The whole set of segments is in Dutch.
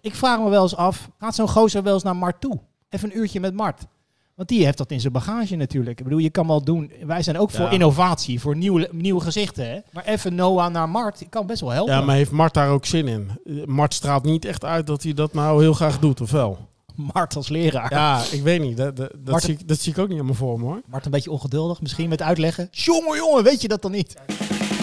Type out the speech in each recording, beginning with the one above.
Ik vraag me wel eens af, gaat zo'n gozer wel eens naar Mart toe? Even een uurtje met Mart. Want die heeft dat in zijn bagage natuurlijk. Ik bedoel, je kan wel doen. Wij zijn ook voor innovatie, voor nieuwe, nieuwe gezichten. Hè? Maar even Noah naar Mart, kan best wel helpen. Ja, maar heeft Mart daar ook zin in? Mart straalt niet echt uit dat hij dat nou heel graag doet, of wel? Mart als leraar. Ja, ik weet niet. Dat, dat, dat, Mart- zie, ik, dat zie ik ook niet helemaal voor me, hoor. Mart een beetje ongeduldig, misschien met uitleggen. Jongen, jongen, weet je dat dan niet?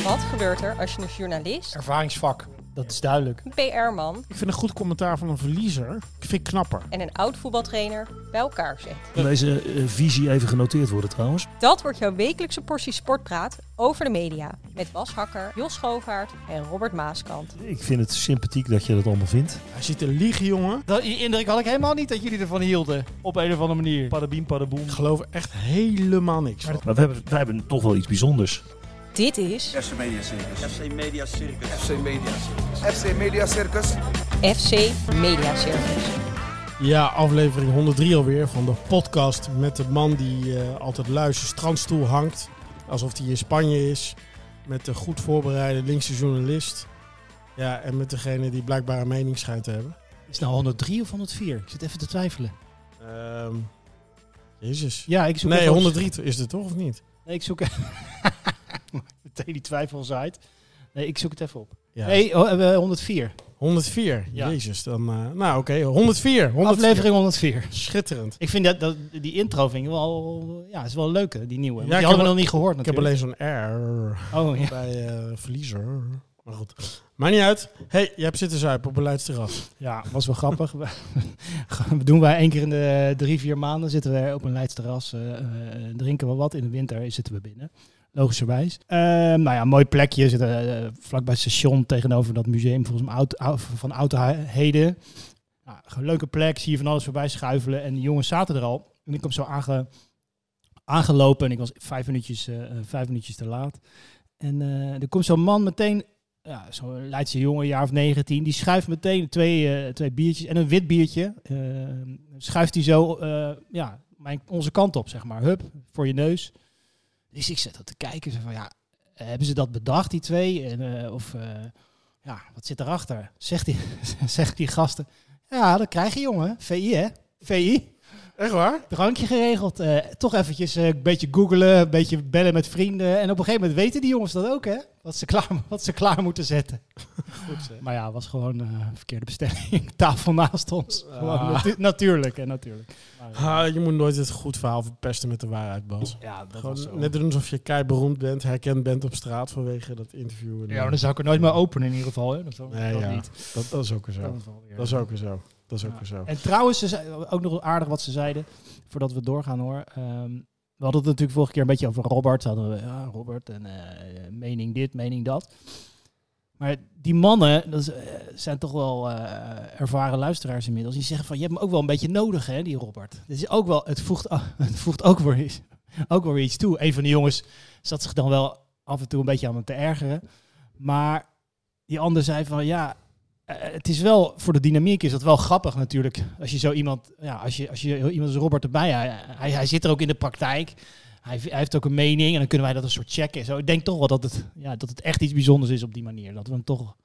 Wat gebeurt er als je een journalist, Ervaringsvak, dat is duidelijk. een PR-man Ik vind een goed commentaar van een verliezer, ik vind ik knapper. en een oud voetbaltrainer bij elkaar zet? Kan deze eh, visie even genoteerd worden trouwens? Dat wordt jouw wekelijkse portie sportpraat over de media. Met Bas Hakker, Jos Schoofaert en Robert Maaskant. Ik vind het sympathiek dat je dat allemaal vindt. Hij zit te liegen, jongen. Dat, die indruk had ik helemaal niet dat jullie ervan hielden. Op een of andere manier. Padabiem, padaboem. Ik geloof er echt helemaal niks van. Maar we hebben, wij hebben toch wel iets bijzonders. Dit is FC Media Circus. FC Media Circus. FC Media Circus. FC Media Circus. FC Media Circus. Ja, aflevering 103 alweer van de podcast met de man die eh, altijd luistert strandstoel hangt. Alsof hij in Spanje is. Met de goed voorbereide linkse journalist. Ja, en met degene die blijkbaar een mening schijnt te hebben. Is het nou 103 of 104? Ik zit even te twijfelen. Ehm Jezus. Ja, ik zoek Nee, even op- 103 is het toch of niet? Nee, ik zoek... Meteen die twijfels uit. Nee, ik zoek het even op. Ja. Nee, oh, eh, 104. 104. Ja. Jezus, dan... eh, nou, oké. 104. 104. Aflevering 104. Schitterend. Ik vind dat, dat die intro vind ik wel, ja, is wel leuk, hè, die nieuwe. Ja, die hadden we nog niet gehoord Ik heb natuurlijk. alleen zo'n R Oh, ja. bij eh, verliezer. Maar goed. Maakt niet uit. hey, je hebt zitten zuipen op een Leidsterras. ja, was wel grappig. We doen wij één keer in de drie, vier maanden zitten we op een Leidsterras, eh, drinken we wat. In de winter zitten we binnen. Logischerwijs. Eh, nou ja, mooi plekje. Zitten uh, vlakbij het station tegenover dat museum volgens mij van autoheden. Nou, leuke plek. Zie je van alles voorbij schuifelen. En die jongens zaten er al. En ik kom zo aange, aangelopen en ik was vijf minuutjes, eh, eh, vijf minuutjes te laat. En eh, er komt zo'n man meteen, ja, zo'n Leidse jongen, jaar of 19, die schuift meteen twee, eh, twee biertjes en een wit biertje. eh, schuift hij zo, eh, ja, mijn, onze kant op, zeg maar. Hup, voor je neus. Dus ik zit dat te kijken, van ja, eh, hebben ze dat bedacht, die twee? En, eh, of, eh, ja, wat zit erachter? Zegt die, zegt die gasten, ja, dat krijg je jongen, VI hè? VI. Echt waar? Drankje geregeld. eh, toch eventjes eh, een beetje googelen, een beetje bellen met vrienden. En op een gegeven moment weten die jongens dat ook, hè? Wat ze klaar, wat ze klaar moeten zetten. Goed zeg. Maar ja, het was gewoon eh verkeerde bestelling. Tafel naast ons. Gewoon Ah. natu- natuurlijk, en natuurlijk. Ha, je moet nooit het goed verhaal verpesten met de waarheid, Bas. ja, dat was Gewoon zo. net doen alsof je kei beroemd bent, herkend bent op straat vanwege dat interview. En, Ja, maar dan zou ik er nooit meer openen in ieder geval. Hè? Dat, dat Nee, ja. niet. dat, dat is ook weer zo. Dat Dat is ook weer zo. Dat is ook weer zo. En trouwens, ze zei, ook nog aardig wat ze zeiden, voordat we doorgaan hoor. Ehm, we hadden het natuurlijk vorige keer een beetje over Robert. Hadden we, ja, Robert en eh, mening dit, mening dat. Maar die mannen, dat is, eh, zijn toch wel eh, ervaren luisteraars inmiddels. Die zeggen van, je hebt hem ook wel een beetje nodig hè, die Robert. Het, is ook wel, het, voegt, het voegt ook weer, iets, ook weer iets toe. Een van de jongens zat zich dan wel af en toe een beetje aan het te ergeren. Maar die ander zei van, ja, het is wel, voor de dynamiek is dat wel grappig natuurlijk. Als je zo iemand, ja, als je, als je iemand als Robert erbij, hij, hij, hij zit er ook in de praktijk. Hij, hij heeft ook een mening en dan kunnen wij dat een soort checken. Zo, ik denk toch wel dat het, ja, dat het echt iets bijzonders is op die manier. Dat we hem toch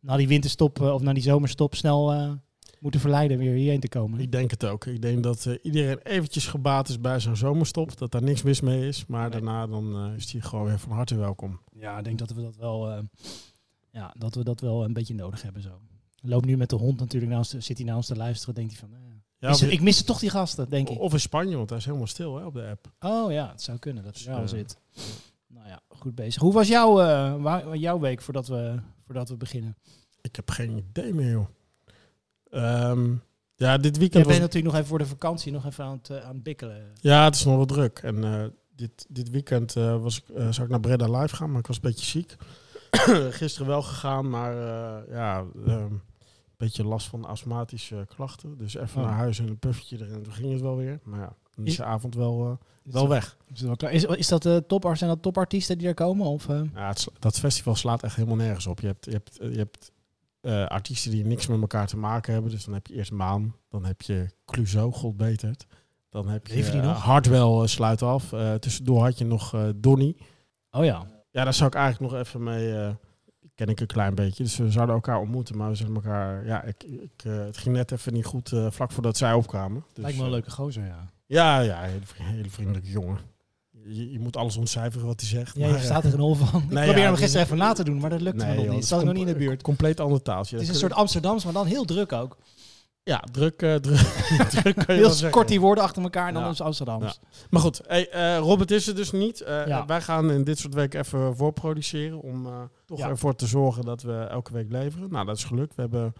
na die winterstop eh, of na die zomerstop snel eh, moeten verleiden weer hierheen te komen. Ik denk het ook. Ik denk dat eh, iedereen eventjes gebaat is bij zo'n zomerstop. Dat daar niks mis mee is. Maar Nee. daarna dan, eh, is hij gewoon weer van harte welkom. Ja, ik denk dat we dat wel, eh, ja, dat we dat wel een beetje nodig hebben zo. Loopt nu met de hond natuurlijk naast, zit hij naar ons te luisteren, denkt hij van, eh, Ja, mis- ik mis toch die gasten, denk ik. of in Spanje, want hij is helemaal stil hè, op de app. Oh ja, het zou kunnen dat het Dus, wel eh, zit. Nou ja, goed bezig. Hoe was jouw, eh, wa- jouw week voordat we, voordat we beginnen? Ik heb geen idee meer, joh. Ehm, ja, dit Je weekend bent was... natuurlijk nog even voor de vakantie nog even aan het, eh, aan het bikkelen. Ja, het is nog wel druk. En dit, dit weekend was, ik, zou ik naar Breda live gaan, maar ik was een beetje ziek. Gisteren wel gegaan, maar ja, ehm, beetje last van astmatische klachten. Dus even Oh. naar huis en een puffetje erin. En toen ging het wel weer. Maar ja, dan is Is- de avond wel, eh, Is wel weg. Is, het wel klaar? is, is dat de topar, zijn dat topartiesten die er komen? Of, eh? Ja, het, dat festival slaat echt helemaal nergens op. Je hebt, je hebt, eh, je hebt eh, artiesten die niks met elkaar te maken hebben. Dus dan heb je eerst Maan. Dan heb je Clouseau, God betert. Dan heb je Leven die eh, nog? Hardwell eh, sluit af. Eh, tussendoor had je nog eh Donny. Oh ja. Ja, daar zou ik eigenlijk nog even mee... ik ken ik een klein beetje. Dus we zouden elkaar ontmoeten. Maar we zeggen elkaar... Ja, ik, ik, eh, het ging net even niet goed eh, vlak voordat zij opkwamen. Dus, Lijkt me een eh, leuke gozer, ja. Ja, ja, hele, hele vriendelijke jongen. Je, je moet alles ontcijferen wat hij zegt. Ja, je maar, verstaat er een hol van. Ik Nee, probeer ja, hem gisteren even na te doen, maar dat lukt me nog joh, niet. het Zat ik nog niet in de buurt. Compleet ander taaltje. Het is een soort Amsterdams, maar dan heel druk ook. Ja, druk, eh, druk, druk kan je wel Heel zeggen. kort die woorden achter elkaar en dan Ja. Amsterdams. Ja. Maar goed, hey, eh, Robert is er dus niet. Eh, Ja. Wij gaan in dit soort weken even voorproduceren om eh, toch Ja. ervoor te zorgen dat we elke week leveren. Nou, dat is gelukt. We hebben,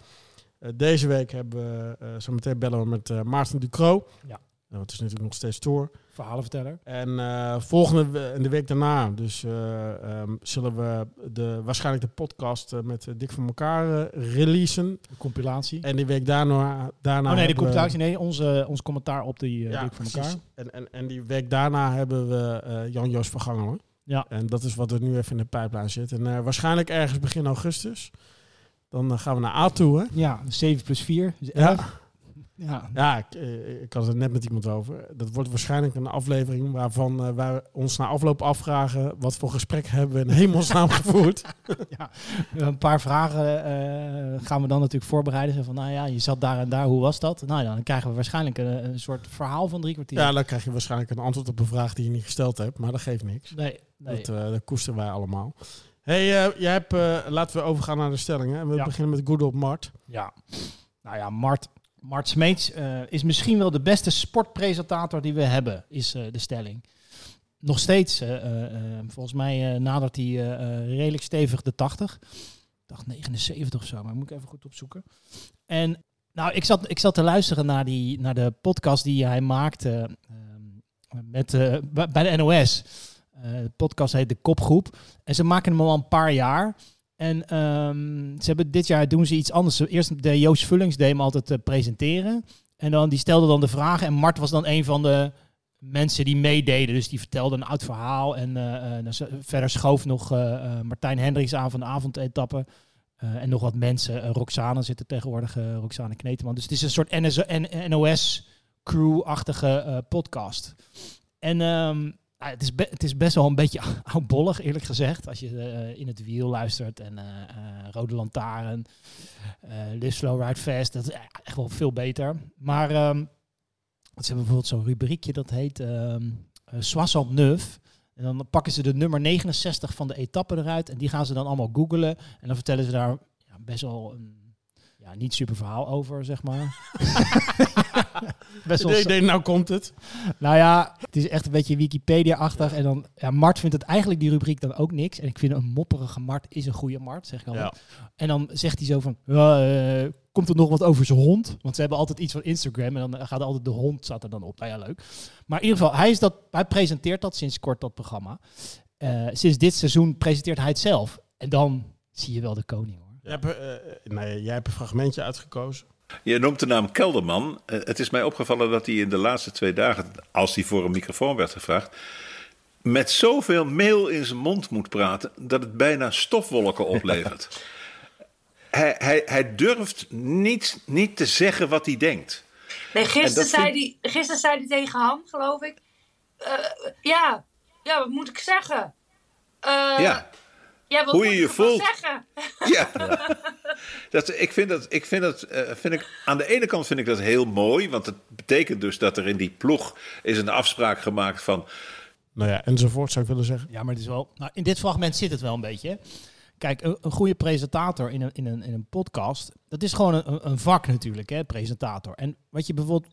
eh, deze week hebben we, eh, zo meteen bellen we met eh, Maarten Ducro. Ja. Nou, het is natuurlijk nog steeds tour. Verhalenverteller. En eh, volgende de week daarna, dus eh, ehm, zullen we de, waarschijnlijk de podcast eh, met Dik van elkaar releasen. De compilatie. En die week daarna, daarna oh nee, de compilatie. Nee, onze, ons commentaar op die uh, ja, dik van elkaar. En, en, en die week daarna hebben we Jan-Joos Vergangelen. Ja. En dat is wat er nu even in de pijplijn zit. En waarschijnlijk ergens begin augustus. Dan gaan we naar A toe, hè? Ja, 7 plus 4. Dus Ja. 11. Ja. Ja, ik, eh, ik had het net met iemand over. Dat wordt waarschijnlijk een aflevering waarvan eh, wij ons na afloop afvragen... wat voor gesprek hebben we in hemelsnaam gevoerd. Een paar vragen eh, gaan we dan natuurlijk voorbereiden. Zo van, nou ja, je zat daar en daar, hoe was dat? Nou ja, dan krijgen we waarschijnlijk een, een soort verhaal van drie kwartier. Ja, dan krijg je waarschijnlijk een antwoord op een vraag die je niet gesteld hebt. Maar dat geeft niks. Nee, nee. Dat, eh, dat koesteren wij allemaal. hey, jij hebt, laten we overgaan naar de stellingen. En we Ja. beginnen met Good Old Mart. Ja, nou ja, Mart, Mart Smeets eh, is misschien wel de beste sportpresentator die we hebben, is eh, de stelling. Nog steeds, eh, volgens mij nadert hij redelijk stevig de 80. Ik dacht 79 of zo, maar moet ik even goed opzoeken. En nou, ik zat, ik zat te luisteren naar, die, naar de podcast die hij maakte met, bij de NOS. De podcast heet De Kopgroep. En ze maken hem al een paar jaar. En ehm, ze hebben dit jaar doen ze iets anders. Eerst de Joost Vullings deed altijd eh, presenteren. En dan die stelde dan de vragen. En Mart was dan een van de mensen die meededen. Dus die vertelde een oud verhaal. En eh, eh, s- verder schoof nog Martijn Hendricks aan van de avondetappe. En nog wat mensen. Roxane zit er tegenwoordig. Roxane Kneteman. Dus het is een soort NOS-crew-achtige podcast. En ehm, het, is het is best wel een beetje oudbollig, eerlijk gezegd. Als je eh, in het wiel luistert en eh, eh, Rode Lantaarn, Live Slow Ride Fast. Dat is echt wel veel beter. Maar ehm, ze hebben bijvoorbeeld zo'n rubriekje dat heet ehm eh, Soissant Neuf. En dan pakken ze de nummer 69 van de etappe eruit. En die gaan ze dan allemaal googlen. En dan vertellen ze daar ja, best wel een ja, niet super verhaal over, zeg maar. best wel Nee, nee, nou komt het. nou ja, het is echt een beetje Wikipedia-achtig. En dan, ja, Mart vindt het eigenlijk die rubriek dan ook niks. En ik vind een mopperige Mart is een goede Mart, zeg ik al. Ja. En dan zegt hij zo van, eh, komt er nog wat over zijn hond? Want ze hebben altijd iets van Instagram en dan gaat altijd de hond staat er dan op. Nou ja, leuk. Maar in ieder geval, hij, is dat, hij presenteert dat sinds kort, dat programma. Eh, sinds dit seizoen presenteert hij het zelf. En dan zie je wel de koning, hoor. Jij hebt, eh, nee, jij hebt een fragmentje uitgekozen. Je noemt de naam Kelderman. Eh, Het is mij opgevallen dat hij in de laatste twee dagen, als hij voor een microfoon werd gevraagd, met zoveel meel in zijn mond moet praten dat het bijna stofwolken oplevert. hij, hij, hij durft niet, niet te zeggen wat hij denkt. Nee, En gisteren zei, vind- die, gisteren zei hij tegen Han, geloof ik. eh, ja, ja, wat moet ik zeggen? Eh, Ja. Ja, wat hoe je je voelt. zeggen? Ja. Dat, ik vind dat, ik vind dat eh, vind ik, aan de ene kant vind ik dat heel mooi, want het betekent dus dat er in die ploeg is een afspraak gemaakt van Nou ja, enzovoort zou ik willen zeggen. Ja, maar het is wel. Nou, in dit fragment zit het wel een beetje. Kijk, een, een goede presentator in een, in, een, in een podcast, dat is gewoon een, een vak natuurlijk, hè, presentator. En wat je bijvoorbeeld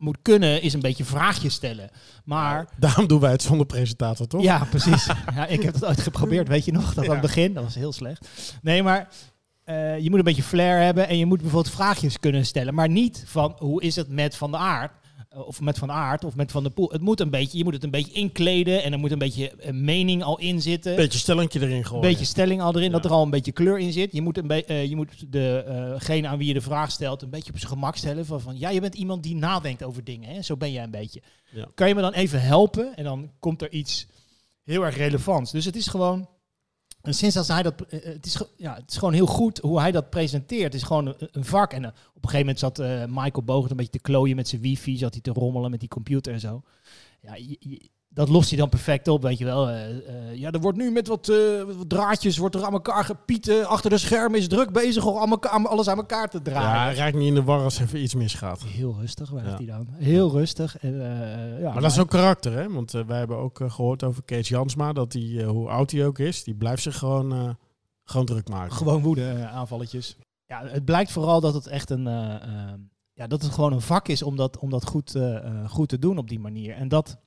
moet kunnen, is een beetje vraagjes stellen. Maar Daarom doen wij het zonder presentator, toch? ja, precies. ja, ik heb het ooit geprobeerd, weet je nog? Dat aan het begin, dat was heel slecht. Nee, maar eh, je moet een beetje flair hebben en je moet bijvoorbeeld vraagjes kunnen stellen. Maar niet van hoe is het met Van de Aard? Eh, Of met Van Aert of met Van der Poel. Het moet een beetje, je moet het een beetje inkleden en er moet een beetje een mening al in zitten. Beetje stellingje erin gooien. beetje stelling al erin, dat er al een beetje kleur in zit. Je moet, een be- eh, je moet degene aan wie je de vraag stelt een beetje op zijn gemak stellen. Van, van ja, je bent iemand die nadenkt over dingen. Hè? Zo ben jij een beetje. Ja. Kan je me dan even helpen? En dan komt er iets heel erg relevants. Dus het is gewoon. En sinds als hij dat. eh, Het is, ja, het is gewoon heel goed hoe hij dat presenteert. Het is gewoon een, vak. En eh, op een gegeven moment zat eh, Michael Bogert een beetje te klooien met zijn wifi. Zat hij te rommelen met die computer en zo. Ja, dat lost hij dan perfect op, weet je wel. Eh, eh, ja, er wordt nu met wat, eh, wat draadjes wordt er aan elkaar gepieten. Achter de schermen is druk bezig om aan elkaar- alles aan elkaar te draaien. Ja, raak niet in de war als even iets misgaat. Heel rustig blijft Ja. hij dan. Heel rustig. En, eh, ja, Maar dat is ook karakter, hè? Want eh, wij hebben ook eh, gehoord over Kees Jansma, dat hij, eh, hoe oud hij ook is, die blijft zich gewoon, eh, gewoon druk maken. Gewoon woede eh, aanvalletjes. Ja, het blijkt vooral dat het echt een, eh, eh, ja, dat het gewoon een vak is om dat, om dat goed, eh, eh, goed te doen op die manier. En dat,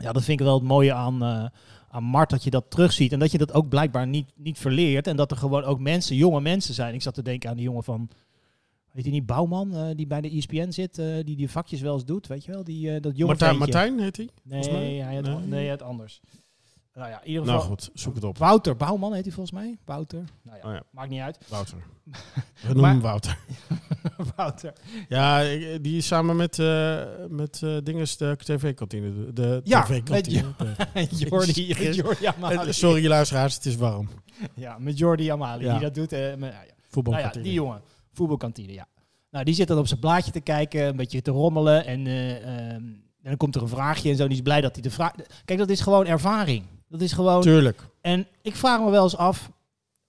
ja, dat vind ik wel het mooie aan, eh, aan Mart, dat je dat terugziet. En dat je dat ook blijkbaar niet, niet verleert. En dat er gewoon ook mensen, jonge mensen zijn. Ik zat te denken aan die jongen van, weet je niet, Bouwman, eh, die bij de ESPN zit, eh, die die vakjes wel eens doet, weet je wel? Die, dat jonge Martijn. Martijn heet hij? Nee, hij had, Nee. nee, hij had anders. Nou ja, in ieder Nou geval. goed, zoek het op. Wouter Bouwman heet hij volgens mij. Wouter. Nou ja, Oh ja. maakt niet uit. Wouter. We noemen hem Wouter. Wouter. Ja, die is samen met, eh met eh dinges de tv-kantine. de- De Ja, tv-kantine. Jordi, Jezus. Jordi Eh, Amali. Sorry luisteraars, het is warm. Ja, met Jordi Amali, Ja. die dat doet. eh, met- nou ja. Nou Voetbalkantine. ja, die jongen. Voetbalkantine, ja. Nou, die zit dan op zijn blaadje te kijken, een beetje te rommelen. En, eh, ehm, en dan komt er een vraagje en zo. En die is blij dat hij de vraag... Kijk, dat is gewoon ervaring. Dat is gewoon... Tuurlijk. En ik vraag me wel eens af,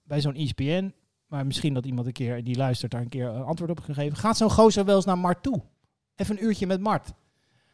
bij zo'n ESPN... Maar misschien dat iemand een keer die luistert daar een keer een antwoord op gegeven. Gaat zo'n gozer wel eens naar Mart toe? Even een uurtje met Mart.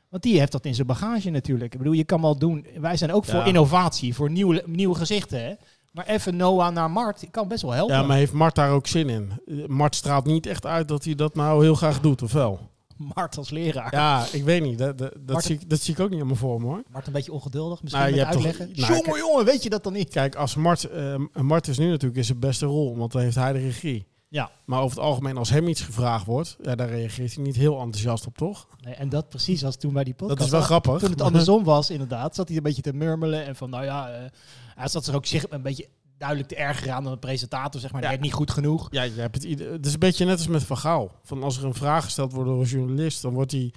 Want die heeft dat in zijn bagage natuurlijk. Ik bedoel, je kan wel doen. Wij zijn ook Ja. voor innovatie, voor nieuwe, nieuwe gezichten. Hè? Maar even Noah naar Mart kan best wel helpen. Ja, maar heeft Mart daar ook zin in? Eh, Mart straalt niet echt uit dat hij dat nou heel graag doet, of wel? Mart als leraar. Ja, ik weet niet. Dat, dat, dat, Mart- zie, ik, dat zie ik ook niet aan me voor me, hoor. Mart een beetje ongeduldig, misschien Nou, met je hebt toch- uitleggen. nou, jongen, jongen, weet je dat dan niet? Kijk, als Mart, eh, Mart is nu natuurlijk in zijn beste rol, want dan heeft hij de regie. Ja. Maar over het algemeen, als hem iets gevraagd wordt, ja, daar reageert hij niet heel enthousiast op, toch? Nee, en dat precies als toen bij die podcast. Dat is wel grappig. Toen het andersom was, inderdaad, zat hij een beetje te murmelen. En van, nou ja, eh, hij zat zich ook zich een beetje duidelijk te ergeren aan de presentator, zeg maar. Die Ja. werd niet goed genoeg. Ja, je hebt het, het is een beetje net als met Van Gaal. Van als er een vraag gesteld wordt door een journalist, dan wordt die,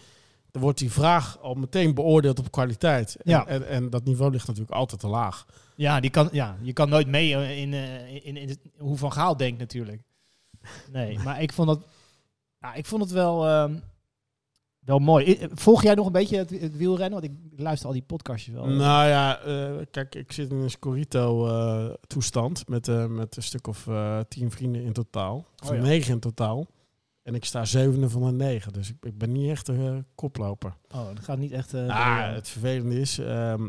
dan wordt die vraag al meteen beoordeeld op kwaliteit. En, Ja. en, en dat niveau ligt natuurlijk altijd te laag. Ja, die kan, ja, je kan nooit mee eh, in, eh, in, in, het- hoe Van Gaal denkt natuurlijk. Nee, maar ik vond het, ja, ik vond het wel, ehm, wel mooi. Volg jij nog een beetje het, het wielrennen? Want ik luister al die podcastjes wel. Nou ja, eh, kijk, ik zit in een Scorito-toestand met, eh, met een stuk of eh, tien vrienden in totaal. Of Oh ja. negen in totaal. En ik sta zevende van de negen, dus ik, ik ben niet echt een koploper. Oh, dat gaat niet echt... door, het vervelende is, ehm,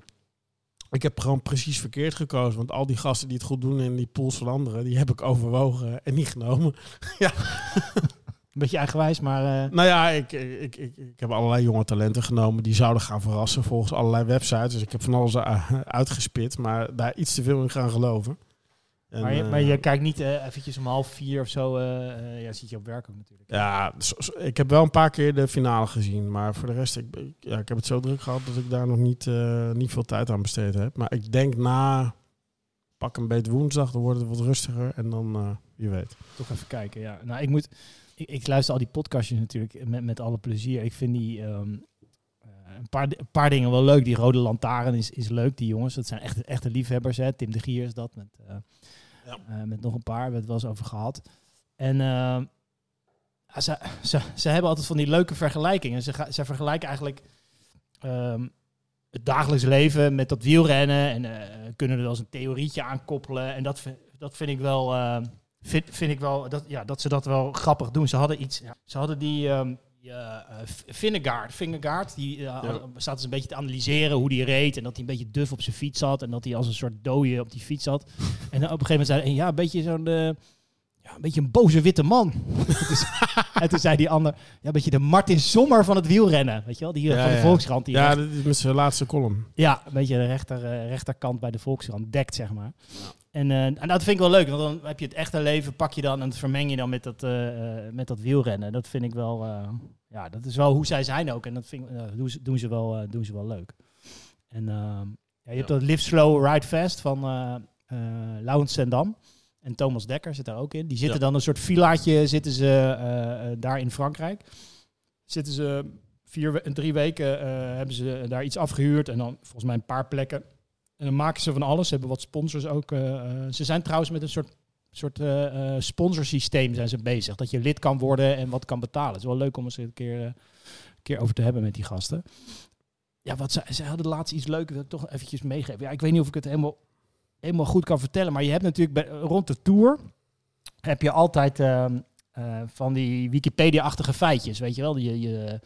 ik heb gewoon precies verkeerd gekozen. Want al die gasten die het goed doen in die pools van anderen, die heb ik overwogen en niet genomen. Een beetje eigenwijs, maar... eh, Nou ja, ik, ik, ik, ik heb allerlei jonge talenten genomen die zouden gaan verrassen volgens allerlei websites. Dus ik heb van alles eh, uitgespit, maar daar iets te veel in gaan geloven. En, maar, je, eh, maar je kijkt niet eventjes om half vier of zo. ja, zit je op werk ook natuurlijk. Ja, ik heb wel een paar keer de finale gezien. Maar voor de rest, ik, ik- ja, ik heb het zo druk gehad dat ik daar nog niet, niet veel tijd aan besteed heb. Maar ik denk na, pak een beetje woensdag, dan wordt het wat rustiger. En dan, wie weet. Toch even kijken, ja. Nou, ik moet... Ik, ik luister al die podcastjes natuurlijk met, met alle plezier. Ik vind die... ehm, eh, een, paar, een paar dingen wel leuk. Die Rode Lantaarn is, is leuk, die jongens. Dat zijn echt, echte liefhebbers, hè. Tim de Gier is dat, met, eh, Ja. eh, met nog een paar. We hebben het wel eens over gehad. En... ehm, ze, ze, ze hebben altijd van die leuke vergelijkingen. Ze, ze vergelijken eigenlijk ehm, het dagelijks leven met dat wielrennen. En kunnen er wel eens een theorietje aan koppelen. En dat, vind- dat vind ik wel... vind, vind ik wel dat, ja, dat ze dat wel grappig doen. Ze hadden iets. Ze hadden die. ehm die, eh, eh, Vingegaard, Vingegaard, die eh, hadden- staat dus een beetje te analyseren hoe die reed en dat hij een beetje duf op zijn fiets zat en dat hij als een soort dode op die fiets zat. en dan op een gegeven moment zei hij, ja, een beetje zo'n, eh, ja, een beetje een boze witte man. Dus- en toen zei die ander, ja, een beetje de Martin Sommer van het wielrennen, weet je wel, die hier Ja, van de. Volkskrant. Die Ja, dit is met zijn laatste column. ja, een beetje de rechter, eh, rechterkant bij de Volkskrant dekt, zeg maar. En, eh, en dat vind ik wel leuk, want dan heb je het echte leven, pak je dan en dat vermeng je dan met dat, eh, eh, met dat wielrennen. Dat vind ik wel, eh, ja, dat is wel hoe zij zijn ook. En dat vind ik, eh, doen, ze, doen, ze wel, eh, doen ze wel leuk. En ja, je hebt dat Live Slow, Ride Fast van eh eh Laurens Sendam. En Thomas Dekker zit daar ook in. Die zitten Ja. dan een soort villaatje, zitten ze eh, eh, daar in Frankrijk. Zitten ze vier, drie weken eh, hebben ze daar iets afgehuurd en dan volgens mij een paar plekken. En dan maken ze van alles. Ze hebben wat sponsors ook. ze zijn trouwens met een soort, soort sponsorsysteem zijn ze bezig. Dat je lid kan worden en wat kan betalen. Het is wel leuk om eens een keer, een keer over te hebben met die gasten. ja, wat ze, ze hadden laatst iets leuks, wil ik toch eventjes meegeven. Ja, ik weet niet of ik het helemaal, helemaal goed kan vertellen, maar je hebt natuurlijk rond de Tour, heb je altijd ehm, eh, van die Wikipedia-achtige feitjes, weet je wel. Je, je,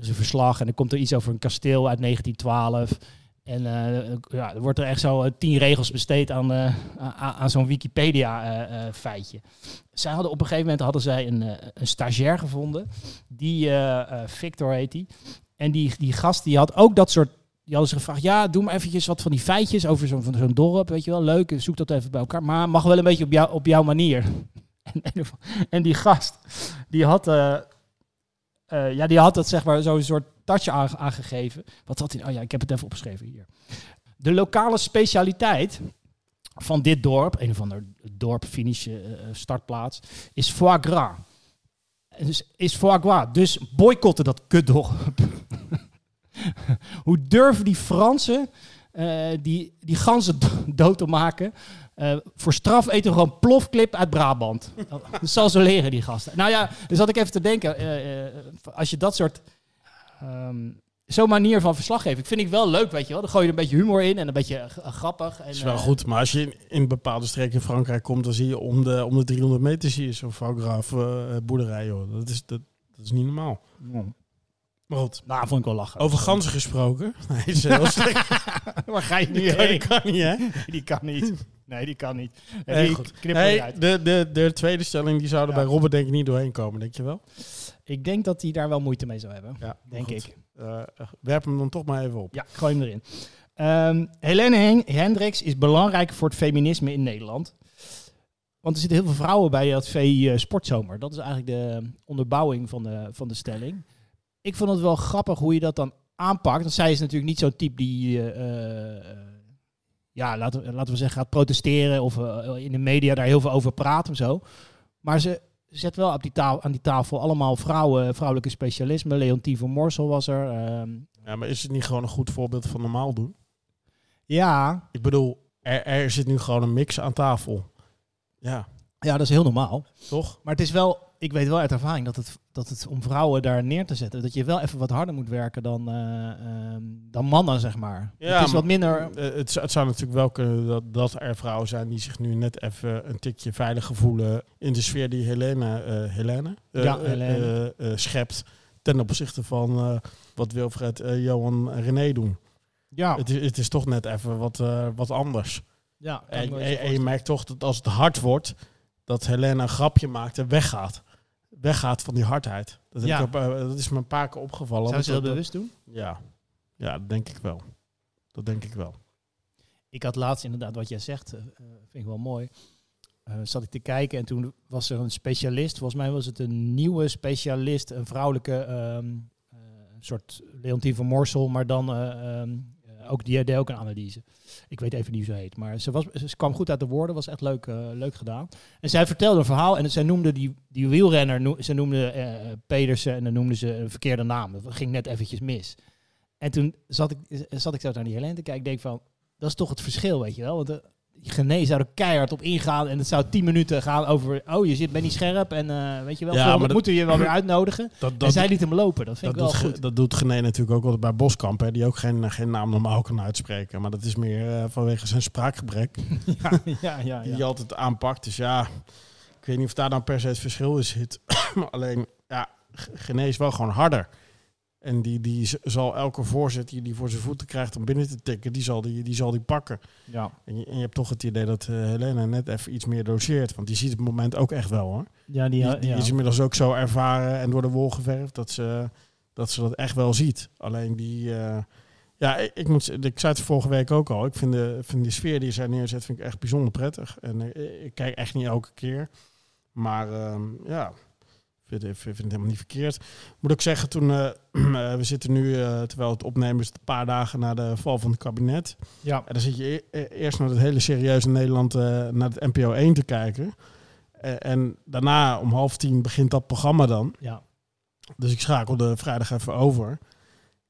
is een verslag en dan komt er iets over een kasteel uit 1912. En eh, ja, er wordt er echt zo eh, tien regels besteed aan, aan, zo'n Wikipedia-feitje. zij hadden op een gegeven moment hadden zij een, een stagiair gevonden. Die, Victor heet die. En die, die gast die had ook dat soort... Die hadden ze gevraagd, ja, doe maar eventjes wat van die feitjes over zo'n zo'n dorp, weet je wel. Leuk, zoek dat even bij elkaar. Maar mag wel een beetje op, jou, op jouw manier. En, en, die gast, die had... eh, eh, ja, die had dat zeg maar zo'n soort touch aange- aangegeven. Wat had hij? Oh ja, ik heb het even opgeschreven hier. De lokale specialiteit van dit dorp, een of ander dorp, finish, eh, startplaats, is foie gras. Dus is foie gras. Dus boycotten dat kutdorp. Hoe durven die Fransen eh, die, die ganzen do- dood te maken? Eh, voor straf eten we gewoon plofklip uit Brabant. Dat zal ze leren, die gasten. Nou ja, dus had ik even te denken. eh, als je dat soort... ehm, Zo'n manier van verslaggeven. vind ik wel leuk, weet je wel. Dan gooi je er een beetje humor in en een beetje grappig. En, is wel goed, maar als je in, in bepaalde streken in Frankrijk komt, dan zie je om de, om de 300 meter zie je zo'n boerderij. Joh. Dat, is, dat, dat is niet normaal. Goed, Nou, vond ik wel lachen. over ganzen gesproken. Nee, is heel slecht. Waar ga je kan, heen? die kan niet, hè? Nee, die kan niet. Nee, die kan niet. Nee, Nee, die goed. knip Hey, eruit. de, de, de tweede stelling die zouden Ja. bij Robert denk ik niet doorheen komen, denk je wel? Ik denk dat hij daar wel moeite mee zou hebben. Ja, Denk goed. ik. Eh, werp hem dan toch maar even op. Ja, gooi hem erin. Ehm Helene Hendricks is belangrijk voor het feminisme in Nederland. Want er zitten heel veel vrouwen bij het VI eh, Sportzomer. Dat is eigenlijk de onderbouwing van de, van de stelling. Ik vond het wel grappig hoe je dat dan aanpakt. Want zij is natuurlijk niet zo'n type die, eh, eh, ja, laten, we- laten we zeggen, gaat protesteren of eh, in de media daar heel veel over praat of zo. Maar ze zet wel op die tafel, aan die tafel allemaal vrouwen, vrouwelijke specialismen. Leontien van Morsel was er. ehm, Ja, maar is het niet gewoon een goed voorbeeld van normaal doen? ja, Ik bedoel, er, er zit nu gewoon een mix aan tafel. Ja, Ja, dat is heel normaal. toch? Maar het is wel, ik weet wel uit ervaring dat het, dat het om vrouwen daar neer te zetten, dat je wel even wat harder moet werken dan, eh, ehm, dan mannen, zeg maar. Ja, het is wat minder. Eh, het, zou- het zou natuurlijk wel kunnen dat, dat er vrouwen zijn die zich nu net even een tikje veiliger voelen in de sfeer die Helene, eh, Helene, eh, Ja, Helene. schept ten opzichte van wat Wilfred, Johan en René doen. Ja, Het, is, het is toch net even wat, wat anders. ja En, je merkt toch dat als het hard wordt, dat Helene een grapje maakt en weggaat. Weggaat van die hardheid. Dat, heb Ja. ik op, eh, dat is me een paar keer opgevallen. Zou ze dat bewust doen? ja. ja, dat denk ik wel. Dat denk ik wel. Ik had laatst inderdaad wat jij zegt, eh, eh, vind ik wel mooi. Eh, zat ik te kijken en toen was er een specialist. Volgens mij was het een nieuwe specialist, een vrouwelijke ehm, eh, soort Leontien van Morsel, maar dan eh, ehm, eh, ook die deed ook een analyse. Ik weet even niet hoe ze heet, maar ze, was, ze kwam goed uit de woorden, was echt leuk, eh, leuk gedaan. En zij vertelde een verhaal en zij noemde die, die wielrenner, ze noemde eh, Pedersen en dan noemde ze een verkeerde naam. Dat ging net eventjes mis. En toen zat ik, zat ik zo naar die Helene te kijken. Ik denk van, dat is toch het verschil, weet je wel. Want Gené zou er keihard op ingaan. En het zou tien minuten gaan over... Oh, je zit bij niet scherp. En eh, weet je wel, Ja, maar dat- moeten we je wel weer uitnodigen. Dat, en dat, zij liet hem lopen. Dat vind dat, ik doet, wel Ge- goed. dat doet Gené natuurlijk ook altijd bij Boskamp, hè, die ook geen, geen naam normaal kan uitspreken. Maar dat is meer eh, vanwege zijn spraakgebrek, ja, ja, ja. die je altijd aanpakt. Dus ja, ik weet niet of daar dan per se het verschil in zit. maar alleen, ja, Gené is wel gewoon harder. En die, die zal elke voorzet die hij voor zijn voeten krijgt om binnen te tikken, die zal die, die, zal die pakken. ja. En je, en je hebt toch het idee dat eh, Helena net even iets meer doseert. Want die ziet het moment ook echt wel hoor. Ja, die, Die, die ja. is inmiddels ook zo ervaren en door de wol geverfd dat ze dat, ze dat echt wel ziet. Alleen die... eh, ja, ik, ik, moet, ik zei het vorige week ook al. Ik vind de, vind de sfeer die zij neerzet vind ik echt bijzonder prettig. En eh, ik kijk echt niet elke keer. Maar ehm, ja, vind, ik vind het helemaal niet verkeerd. Moet ook zeggen, toen eh, eh, we zitten nu, eh, terwijl het opnemen is, een paar dagen na de val van het kabinet. ja. En dan zit je e- e- eerst naar het hele serieuze Nederland, naar het NPO 1 te kijken. Eh, en daarna om half tien begint dat programma dan. ja. Dus ik schakelde vrijdag even over.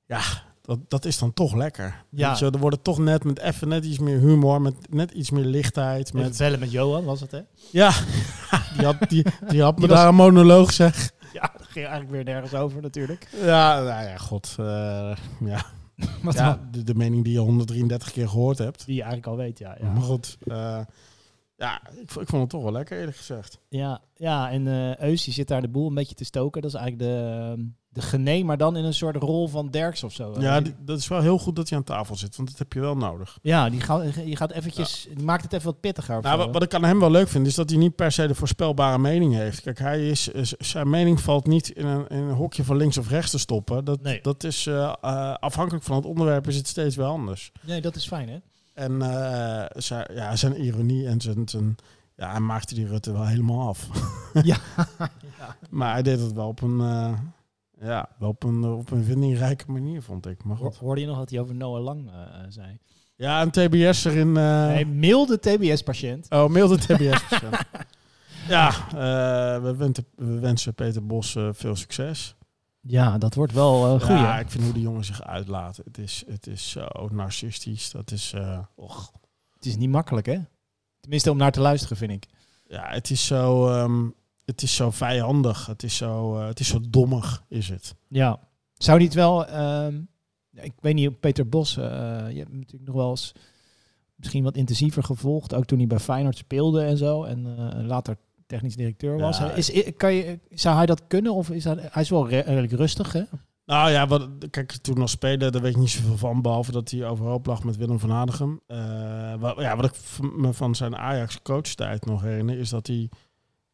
Ja, dat, dat is dan toch lekker. Ja. Weet je, er wordt toch net met even net iets meer humor, met net iets meer lichtheid. Met bellen met Johan was het, hè? ja, die had, die, die had me Die was- daar een monoloog zeg. Ja, dat ging eigenlijk weer nergens over natuurlijk. Ja, nou ja, god. eh, ja. De, de mening die je 133 keer gehoord hebt. Die je eigenlijk al weet, ja. Ja, Maar goed, eh, ja, ik, vo- ik vond het toch wel lekker eerlijk gezegd. ja, ja en eh Eus die zit daar de boel een beetje te stoken. Dat is eigenlijk de, ehm, de gené, maar dan in een soort rol van Derks of zo. Ja, die- dat is wel heel goed dat hij aan tafel zit, want dat heb je wel nodig. ja die, gaat, die gaat eventjes, die maakt het even wat pittiger. Nou, wat, wat ik aan hem wel leuk vind, is dat hij niet per se de voorspelbare mening heeft. Kijk, hij is, zijn mening valt niet in een, in een hokje van links of rechts te stoppen. Dat, Nee. dat is eh, eh, afhankelijk van het onderwerp is het steeds weer anders. Nee, dat is fijn, hè? En eh, zijn, ja, zijn ironie en zijn, zijn ja, hij maakte die Rutte wel helemaal af. Ja. Maar hij deed het wel op een, eh, ja, wel op een, op een vindingrijke manier, vond ik. Maar goed. Hoorde je nog wat hij over Noah Lang eh, zei? Ja, een TBS erin. eh Hij milde TBS-patiënt. Oh, milde TBS. ja, we, wensen, we wensen Peter Bos veel succes. Ja, dat wordt wel een goeie. Ja, ik vind hoe die jongen zich uitlaat. Het is, het is zo narcistisch. Dat is, eh, och. Het is niet makkelijk, hè? Tenminste, om naar te luisteren, vind ik. Ja, het is zo, ehm, het is zo vijandig. Het is zo, eh, het is zo dommig, is het. Ja. Zou niet wel... ehm, ik weet niet, Peter Bos, eh, je hebt hem natuurlijk nog wel eens misschien wat intensiever gevolgd. Ook toen hij bij Feyenoord speelde en zo. En eh, later technisch directeur was. Ja. Is, kan je, zou hij dat kunnen? Of is hij, hij is wel re- redelijk rustig, hè? Nou ja, wat, kijk, toen als speler, daar weet ik niet zoveel van. Behalve dat hij overhoop lag met Willem van Hanegem. Eh, wat, ja, wat ik me van zijn Ajax-coachtijd nog herinner, is dat hij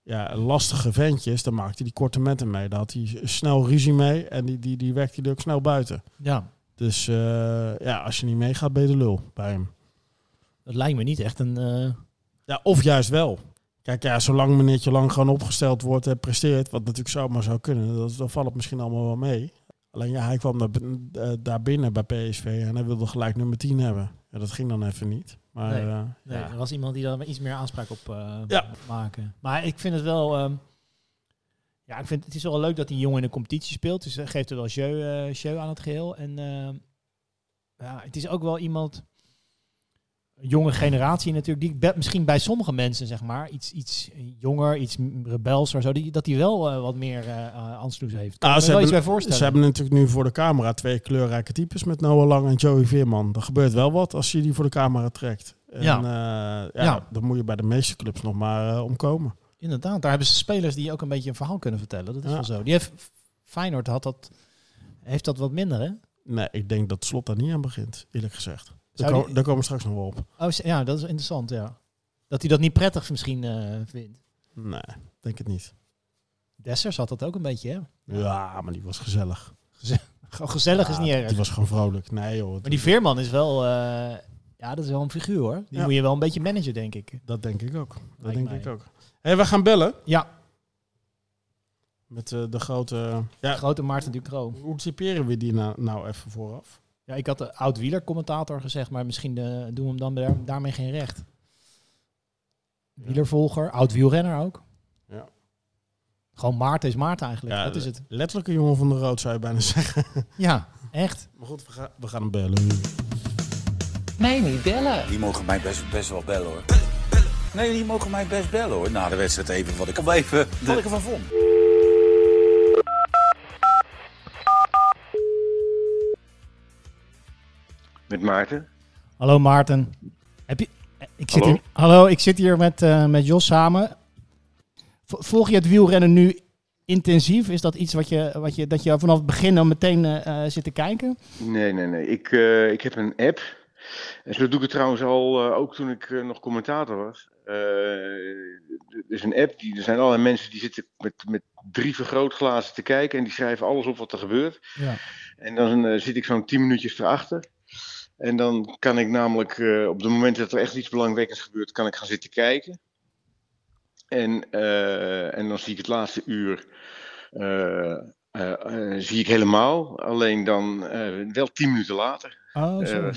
ja, lastige ventjes, daar maakte hij die korte metten mee. Daar had hij snel ruzie mee en die, die, die werkte hij ook snel buiten. Ja. Dus eh, ja, als je niet meegaat, ben je de lul bij hem. Dat lijkt me niet echt een... eh, Ja, of juist wel. Kijk, ja, zolang meneertje lang gewoon opgesteld wordt en presteert, wat natuurlijk zomaar zou kunnen, dat, dan valt het misschien allemaal wel mee. Alleen ja, hij kwam daar, eh, daar binnen bij PSV en hij wilde gelijk nummer 10 hebben. Ja, dat ging dan even niet. Maar Nee, eh, Nee, ja. er was iemand die daar iets meer aanspraak op Ja. maken. Maar ik vind het wel... ehm, ja, ik vind het is wel leuk dat die jongen in de competitie speelt. Dus dat geeft er wel eh, jeu aan het geheel. En ehm, ja, het is ook wel iemand... Jonge generatie natuurlijk, die misschien bij sommige mensen, zeg maar, iets, iets jonger, iets rebelser, zo, die, dat hij wel eh, wat meer uh, ansloes heeft. Kan Nou, ze hebben- bij voorstellen. Ze hebben natuurlijk nu voor de camera twee kleurrijke types met Noah Lang en Joey Veerman. Er gebeurt wel wat als je die voor de camera trekt. En, Ja. ja. ja, Ja. dan moet je bij de meeste clubs nog maar omkomen. Inderdaad, daar hebben ze spelers die ook een beetje een verhaal kunnen vertellen. Dat is Ja. wel zo. Die heeft, Feyenoord had dat, heeft dat wat minder, hè? Nee, ik denk dat Slot daar niet aan begint, eerlijk gezegd. Daar, die- komen we straks nog wel op. Oh, ja, dat is interessant, ja. Dat hij dat niet prettig misschien eh, vindt. Nee, denk het niet. Dessers had dat ook een beetje, hè? Ja, maar die was gezellig. Gewoon gezellig is niet Die erg. was gewoon vrolijk. Nee joh, Maar die Veerman is wel, eh, ja, dat is wel een figuur, hoor. Die Ja. moet je wel een beetje managen, denk ik. dat denk ik ook. Dat Lijkt denk mij. ik ook. Hé, we gaan bellen Ja, met eh, de grote... Ja, grote Maarten Ducro. hoe typeren we die nou, nou even vooraf? Ja, ik had de oud-wieler-commentator gezegd, maar misschien eh, doen we hem dan daar- daarmee geen recht. Wielervolger, oud-wielrenner ook. Ja. Gewoon Maarten is Maarten eigenlijk. Ja, dat is het. Letterlijk een jongen van de rood zou je bijna zeggen. Ja, echt. Maar goed, we gaan, we gaan hem bellen. Nee, niet bellen. Die mogen mij best, best wel bellen hoor. Nee, die mogen mij best bellen hoor. Na de wedstrijd even wat ik, even, wat ik ervan vond. Met Maarten. Hallo Maarten. Heb je, ik zit Hallo? Hier, hallo, ik zit hier met, eh, met Jos samen. Volg je het wielrennen nu intensief? Is dat iets wat je, wat je, dat je vanaf het begin al meteen eh, eh, zit te kijken? Nee, nee, nee. Ik, ik heb een app. En zo doe ik het trouwens al, ook toen ik nog commentator was. Er is een app, die, er zijn allerlei mensen die zitten met, met drie vergrootglazen te kijken. En die schrijven alles op wat er gebeurt. Ja. En dan zit ik zo'n 10 minuutjes erachter. En dan kan ik namelijk eh, op het moment dat er echt iets belangwekkends gebeurt, kan ik gaan zitten kijken. En, eh, en dan zie ik het laatste uur eh, zie ik helemaal. Alleen dan wel 10 minuten later. Oh, zo.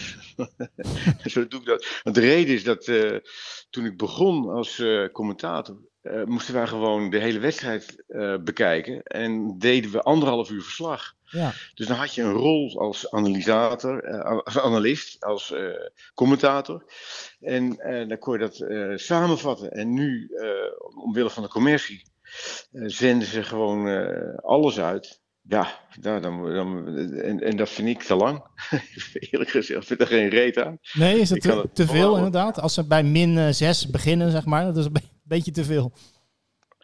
Zo doe ik dat. Want de reden is dat toen ik begon als commentator, moesten wij gewoon de hele wedstrijd bekijken. En deden we anderhalf uur verslag. Ja. Dus dan had je een rol als analysator, eh, als analist, als eh, commentator. En eh, dan kon je dat samenvatten. En nu, omwille van de commercie, zenden ze gewoon alles uit. Ja, nou, dan, dan, en, en dat vind ik te lang. Eerlijk gezegd, ik vind er geen reet aan. Nee, is dat Ik kan te, het te veel inderdaad? Als ze bij min 6 beginnen, zeg maar, dat is een be- beetje te veel.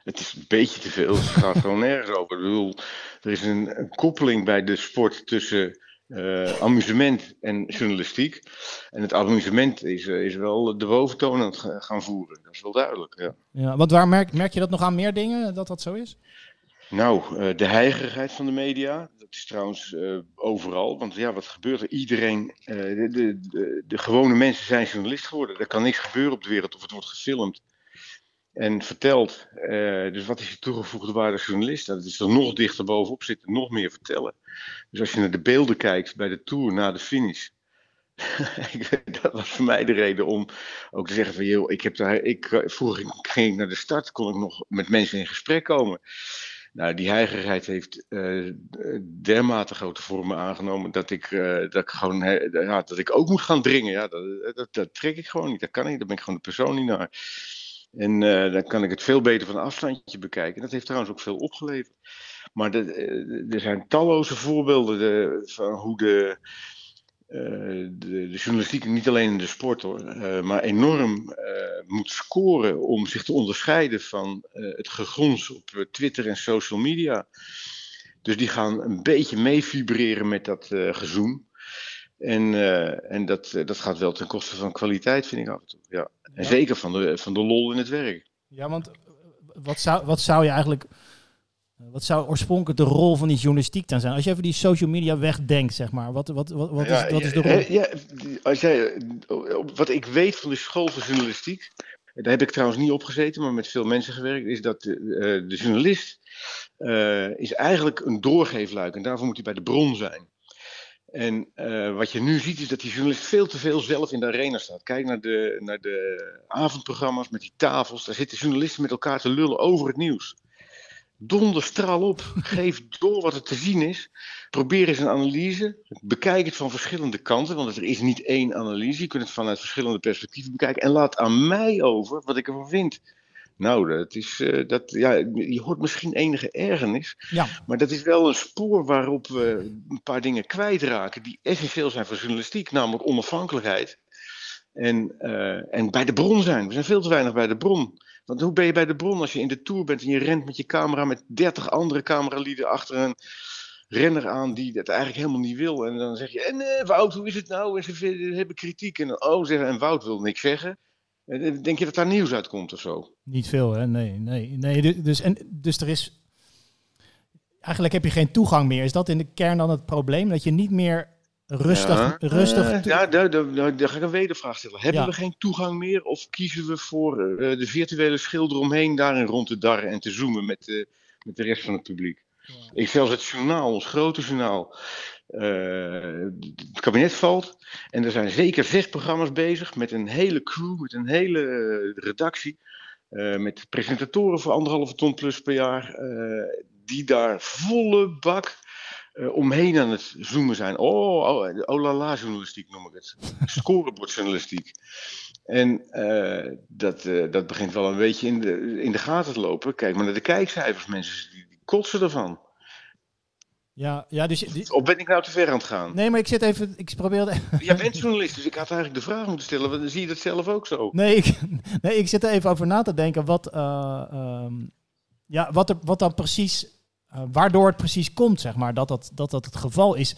Het is een beetje te veel. Het gaat gewoon nergens over. Ik bedoel, er is een, een koppeling bij de sport tussen eh, amusement en journalistiek. En het amusement is, eh, is wel de boventoon aan het ga- gaan voeren. Dat is wel duidelijk. Ja. Ja, want waar merk, merk je dat nog aan meer dingen, dat dat zo is? Nou, eh, de heigerigheid van de media. Dat is trouwens overal. Want ja, wat gebeurt er? Iedereen, de, de, de, de gewone mensen zijn journalist geworden. Er kan niks gebeuren op de wereld of het wordt gefilmd en verteld. Eh, dus wat is je toegevoegde waarde als journalist? Dat is er nog dichter bovenop zitten, nog meer vertellen. Dus als je naar de beelden kijkt bij de Tour na de finish. dat was voor mij de reden om ook te zeggen van, joh, ik heb daar, ik, eh, vroeger ging ik naar de start, kon ik nog met mensen in gesprek komen. Nou, die heigerigheid heeft eh, dermate grote vormen aangenomen dat ik, dat ik gewoon ja, dat ik ook moet gaan dringen. Ja, dat, dat, dat trek ik gewoon niet. Dat kan ik. Daar ben ik gewoon de persoon niet naar. En eh, dan kan ik het veel beter van een afstandje bekijken. Dat heeft trouwens ook veel opgeleverd. Maar eh, er zijn talloze voorbeelden de, van hoe de, eh, de, de journalistiek, niet alleen in de sport hoor, maar enorm moet scoren om zich te onderscheiden van het gegons op Twitter en social media. Dus die gaan een beetje mee vibreren met dat gezoem. En, eh, en dat, eh, dat gaat wel ten koste van kwaliteit, vind ik af en toe. Ja. En Ja. zeker van de, van de lol in het werk. Ja, want eh, wat zou, wat zou je eigenlijk. Wat zou oorspronkelijk de rol van die journalistiek dan zijn? Als je even die social media wegdenkt, zeg maar. Wat, wat, wat, wat, Ja, is, wat is de rol? Ja, als jij, wat ik weet van de school van journalistiek, daar heb ik trouwens niet op gezeten, maar met veel mensen gewerkt, is dat de, de journalist is eigenlijk een doorgeefluik en daarvoor moet hij bij de bron zijn. En eh, wat je nu ziet is dat die journalist veel te veel zelf in de arena staat. Kijk naar de, naar de avondprogramma's met die tafels. Daar zitten journalisten met elkaar te lullen over het nieuws. Donder straal op. Geef door wat er te zien is. Probeer eens een analyse. Bekijk het van verschillende kanten, want er is niet één analyse. Je kunt het vanuit verschillende perspectieven bekijken. En laat aan mij over wat ik ervan vind. Nou, dat is, eh, dat, ja, je hoort misschien enige ergernis. Ja. Maar dat is wel een spoor waarop we een paar dingen kwijtraken die essentieel zijn voor journalistiek, namelijk onafhankelijkheid. En, eh, en bij de bron zijn. We zijn veel te weinig bij de bron. Want hoe ben je bij de bron als je in de tour bent en je rent met je camera met 30 andere cameralieden achter een renner aan die dat eigenlijk helemaal niet wil. En dan zeg je, en eh, Wout, hoe is het nou? En ze hebben kritiek. En dan, oh, zeggen, en Wout wil niks zeggen. En dan denk je dat daar nieuws uitkomt of zo? Niet veel, hè? Nee, nee, nee. du- Dus, en, dus er is. Eigenlijk heb je geen toegang meer. Is dat in de kern dan het probleem? Dat je niet meer rustig. Ja, rustig eh, ja, daar, daar, daar, daar ga ik een wedervraag stellen. Hebben Ja. we geen toegang meer of kiezen we voor eh, de virtuele schilder omheen daarin rond te darren en te zoomen met, de met de rest van het publiek? Ik zelfs het journaal, ons grote journaal. Eh, het kabinet valt en er zijn zeker zes programma's bezig met een hele crew, met een hele eh, redactie. eh, met presentatoren voor anderhalve ton plus per jaar. die daar volle bak omheen aan het zoomen zijn. Oh, oh, oh la la journalistiek noem ik het. Scorebordjournalistiek. En dat, dat begint wel een beetje in de, in de gaten te lopen. Kijk maar naar de kijkcijfers. Mensen die, die kotsen ervan. Ja, ja, dus. die- Of ben ik nou te ver aan het gaan? Nee, maar ik zit even. Ik probeerde. Jij bent journalist, dus ik had eigenlijk de vraag moeten stellen. want Dan zie je dat zelf ook zo. Nee, ik, nee, ik zit er even over na te denken wat, eh, ehm, ja, wat, er, wat dan precies, eh, waardoor het precies komt, zeg maar, dat dat, dat, dat het geval is.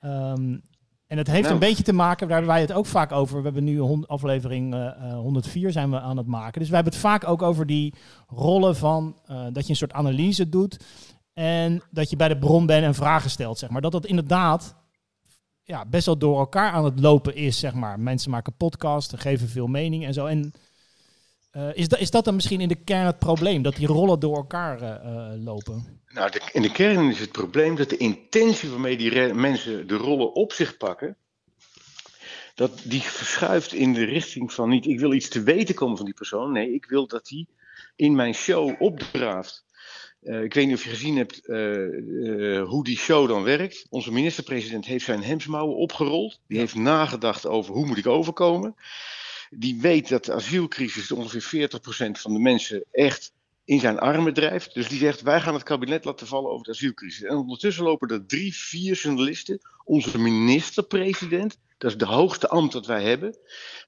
Ehm, en het heeft Nou. een beetje te maken, daar hebben wij het ook vaak over. We hebben nu aflevering eh, eh, 104 zijn we aan het maken. Dus we hebben het vaak ook over die rollen van dat je een soort analyse doet en dat je bij de bron bent en vragen stelt, zeg maar. Dat dat inderdaad ja, best wel door elkaar aan het lopen is, zeg maar. Mensen maken podcasts, geven veel mening en zo. En eh, is, dat, is dat dan misschien in de kern het probleem? Dat die rollen door elkaar eh, eh, lopen? Nou, in de kern is het probleem dat de intentie waarmee die mensen de rollen op zich pakken, dat die verschuift in de richting van niet ik wil iets te weten komen van die persoon. Nee, ik wil dat die in mijn show opdraaft. Eh, ik weet niet of je gezien hebt eh, eh, hoe die show dan werkt. Onze minister-president heeft zijn hemsmouwen opgerold. Die heeft nagedacht over hoe moet ik overkomen. Die weet dat de asielcrisis ongeveer 40% van de mensen echt in zijn armen drijft. Dus die zegt, wij gaan het kabinet laten vallen over de asielcrisis. En ondertussen lopen er drie, vier journalisten, onze minister-president, dat is de hoogste ambt dat wij hebben,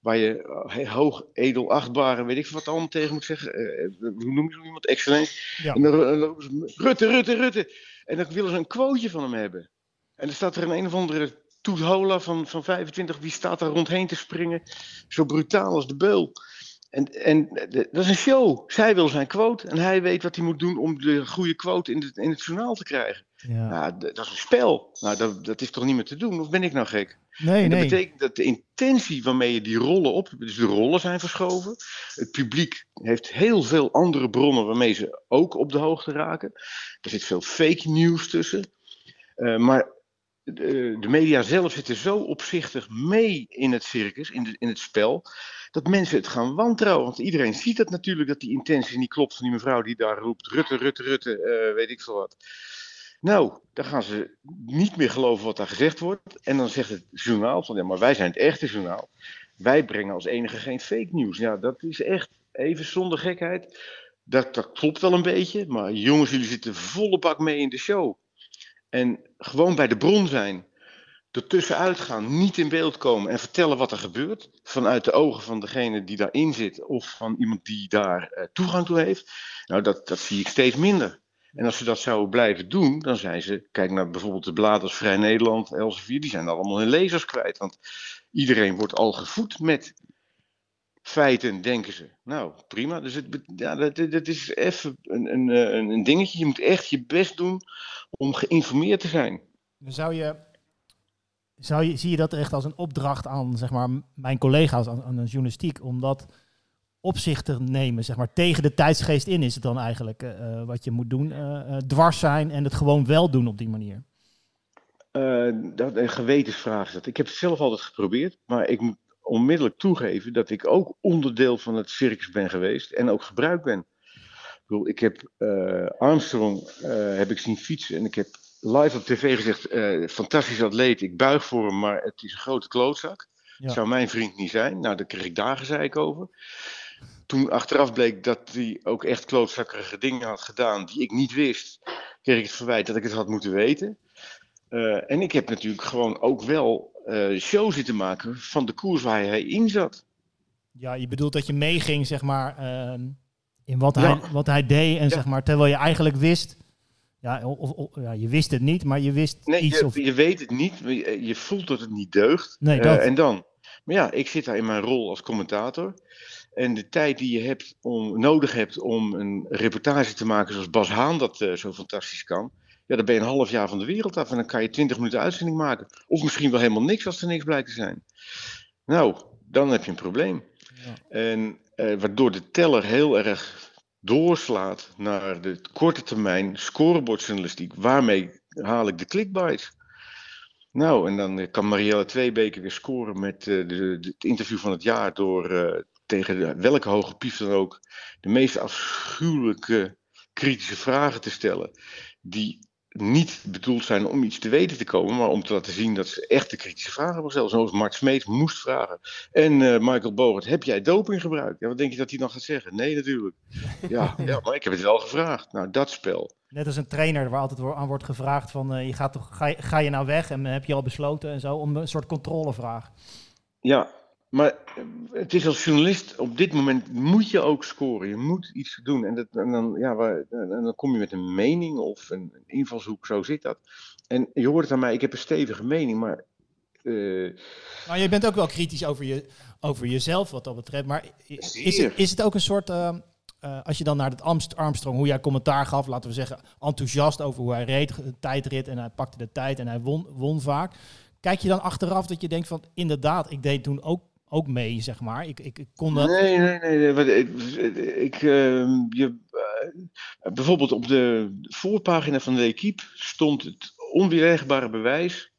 waar je eh, hoog, edel, achtbare, weet ik wat allemaal tegen moet zeggen. Eh, hoe noem je zo iemand? Excellentie. Ja. En dan, dan lopen ze, Rutte, Rutte, Rutte. En dan willen ze een quoteje van hem hebben. En dan staat er een een of andere toethola van, van 25, die staat daar rondheen te springen. Zo brutaal als de beul. En, en de- dat is een show. Zij wil zijn quote en hij weet wat hij moet doen om de goede quote in, het in het journaal te krijgen. Ja. D- dat is een spel. Nou, dat, dat is toch niet meer te doen? Of ben ik nou gek? Nee, En dat nee. betekent dat de intentie waarmee je die rollen op, dus de rollen zijn verschoven. Het publiek heeft heel veel andere bronnen waarmee ze ook op de hoogte raken. Er zit veel fake news tussen. Eh, maar de, de media zelf zitten zo opzichtig mee in het circus, in, de, in het spel, dat mensen het gaan wantrouwen. Want iedereen ziet het natuurlijk dat die intentie niet klopt van die mevrouw die daar roept: Rutte, Rutte, Rutte, eh, weet ik veel wat. Nou, dan gaan ze niet meer geloven wat daar gezegd wordt. En dan zegt het journaal van ja, maar wij zijn het echte journaal. Wij brengen als enige geen fake news. Ja, dat is echt even zonder gekheid. Dat, dat klopt wel een beetje. Maar jongens, jullie zitten volle bak mee in de show. En gewoon bij de bron zijn. Ertussenuit gaan, niet in beeld komen en vertellen wat er gebeurt. Vanuit de ogen van degene die daarin zit of van iemand die daar eh, toegang toe heeft. Nou, dat, dat zie ik steeds minder. En als ze dat zouden blijven doen, dan zijn ze, kijk naar bijvoorbeeld de bladen als Vrij Nederland, Elsevier, die zijn allemaal hun lezers kwijt. Want iedereen wordt al gevoed met feiten, denken ze. Nou, prima. Dus het, ja, dat, dat is even een, een, eh, een, een dingetje. Je moet echt je best doen om geïnformeerd te zijn. Dan zou je, zou je, zie je dat echt als een opdracht aan zeg maar, mijn collega's aan, aan de journalistiek om dat op zich te nemen, zeg maar, tegen de tijdsgeest in is het dan eigenlijk eh, eh, wat je moet doen. eh, dwars zijn en het gewoon wel doen op die manier. Dat, een gewetensvraag is dat. Ik heb het zelf altijd geprobeerd, maar ik moet onmiddellijk toegeven dat ik ook onderdeel van het circus ben geweest en ook gebruikt ben. Ik bedoel, ik heb Armstrong heb ik zien fietsen en ik heb live op tv gezegd, eh fantastisch atleet, ik buig voor hem, maar het is een grote klootzak. Ja. Zou mijn vriend niet zijn. Nou, daar kreeg ik daar gezeik over. Toen achteraf bleek dat hij ook echt klootzakkerige dingen had gedaan die ik niet wist, kreeg ik het verwijt dat ik het had moeten weten. Eh, en ik heb natuurlijk gewoon ook wel eh show zitten maken van de koers waar hij in zat. Ja, je bedoelt dat je meeging, zeg maar, ehm, in wat, Ja. hij, wat hij deed en Ja. zeg maar, terwijl je eigenlijk wist, ja, of, of- ja, je wist het niet, maar je wist Nee, iets je, of... je weet het niet, je, voelt dat het niet deugt. Nee, Eh, en dan? Maar ja, ik zit daar in mijn rol als commentator. En de tijd die je hebt om, nodig hebt om een reportage te maken zoals Bas Haan dat eh, zo fantastisch kan. Ja, dan ben je een half jaar van de wereld af en dan kan je 20 minuten uitzending maken. Of misschien wel helemaal niks als er niks blijkt te zijn. Nou, dan heb je een probleem. En eh, waardoor de teller heel erg doorslaat naar de korte termijn scorebordjournalistiek. Waarmee haal ik de clickbites? Nou, en dan eh, kan Marielle Tweebeke weer scoren met eh, het interview van het jaar door eh, tegen welke hoge pief dan ook de meest afschuwelijke kritische vragen te stellen. Die niet bedoeld zijn om iets te weten te komen, maar om te laten zien dat ze echte kritische vragen hebben gesteld. Zoals Mart Smeets moest vragen. En eh, Michael Bogert, heb jij doping gebruikt? Ja, wat denk je dat hij dan gaat zeggen? Nee, natuurlijk. Ja, ja, maar ik heb het wel gevraagd. Nou, dat spel. Net als een trainer waar altijd aan wordt gevraagd van, eh, je gaat toch, ga, je, ga je nou weg en eh, heb je al besloten en zo, om een soort controlevraag. Ja, maar eh, het is als journalist op dit moment moet je ook scoren. Je moet iets doen. En, dat, en, dan, ja, waar, en dan kom je met een mening of een, invalshoek, zo zit dat. En je hoort het aan mij, ik heb een stevige mening, maar Maar je bent ook wel kritisch over, je, over jezelf wat dat betreft. Maar is het, is het ook een soort, eh, eh, als je dan naar het Amst- Armstrong, hoe jij commentaar gaf, laten we zeggen, enthousiast over hoe hij reed, de tijdrit en hij pakte de tijd en hij won, won vaak. Kijk je dan achteraf dat je denkt van, inderdaad, ik deed toen ook, ook mee, zeg maar. Ik, ik, ik kon dat... Nee, nee, nee. ik, ik, ehm, je, eh, bijvoorbeeld op de voorpagina van de Equipe stond het onweerlegbare bewijs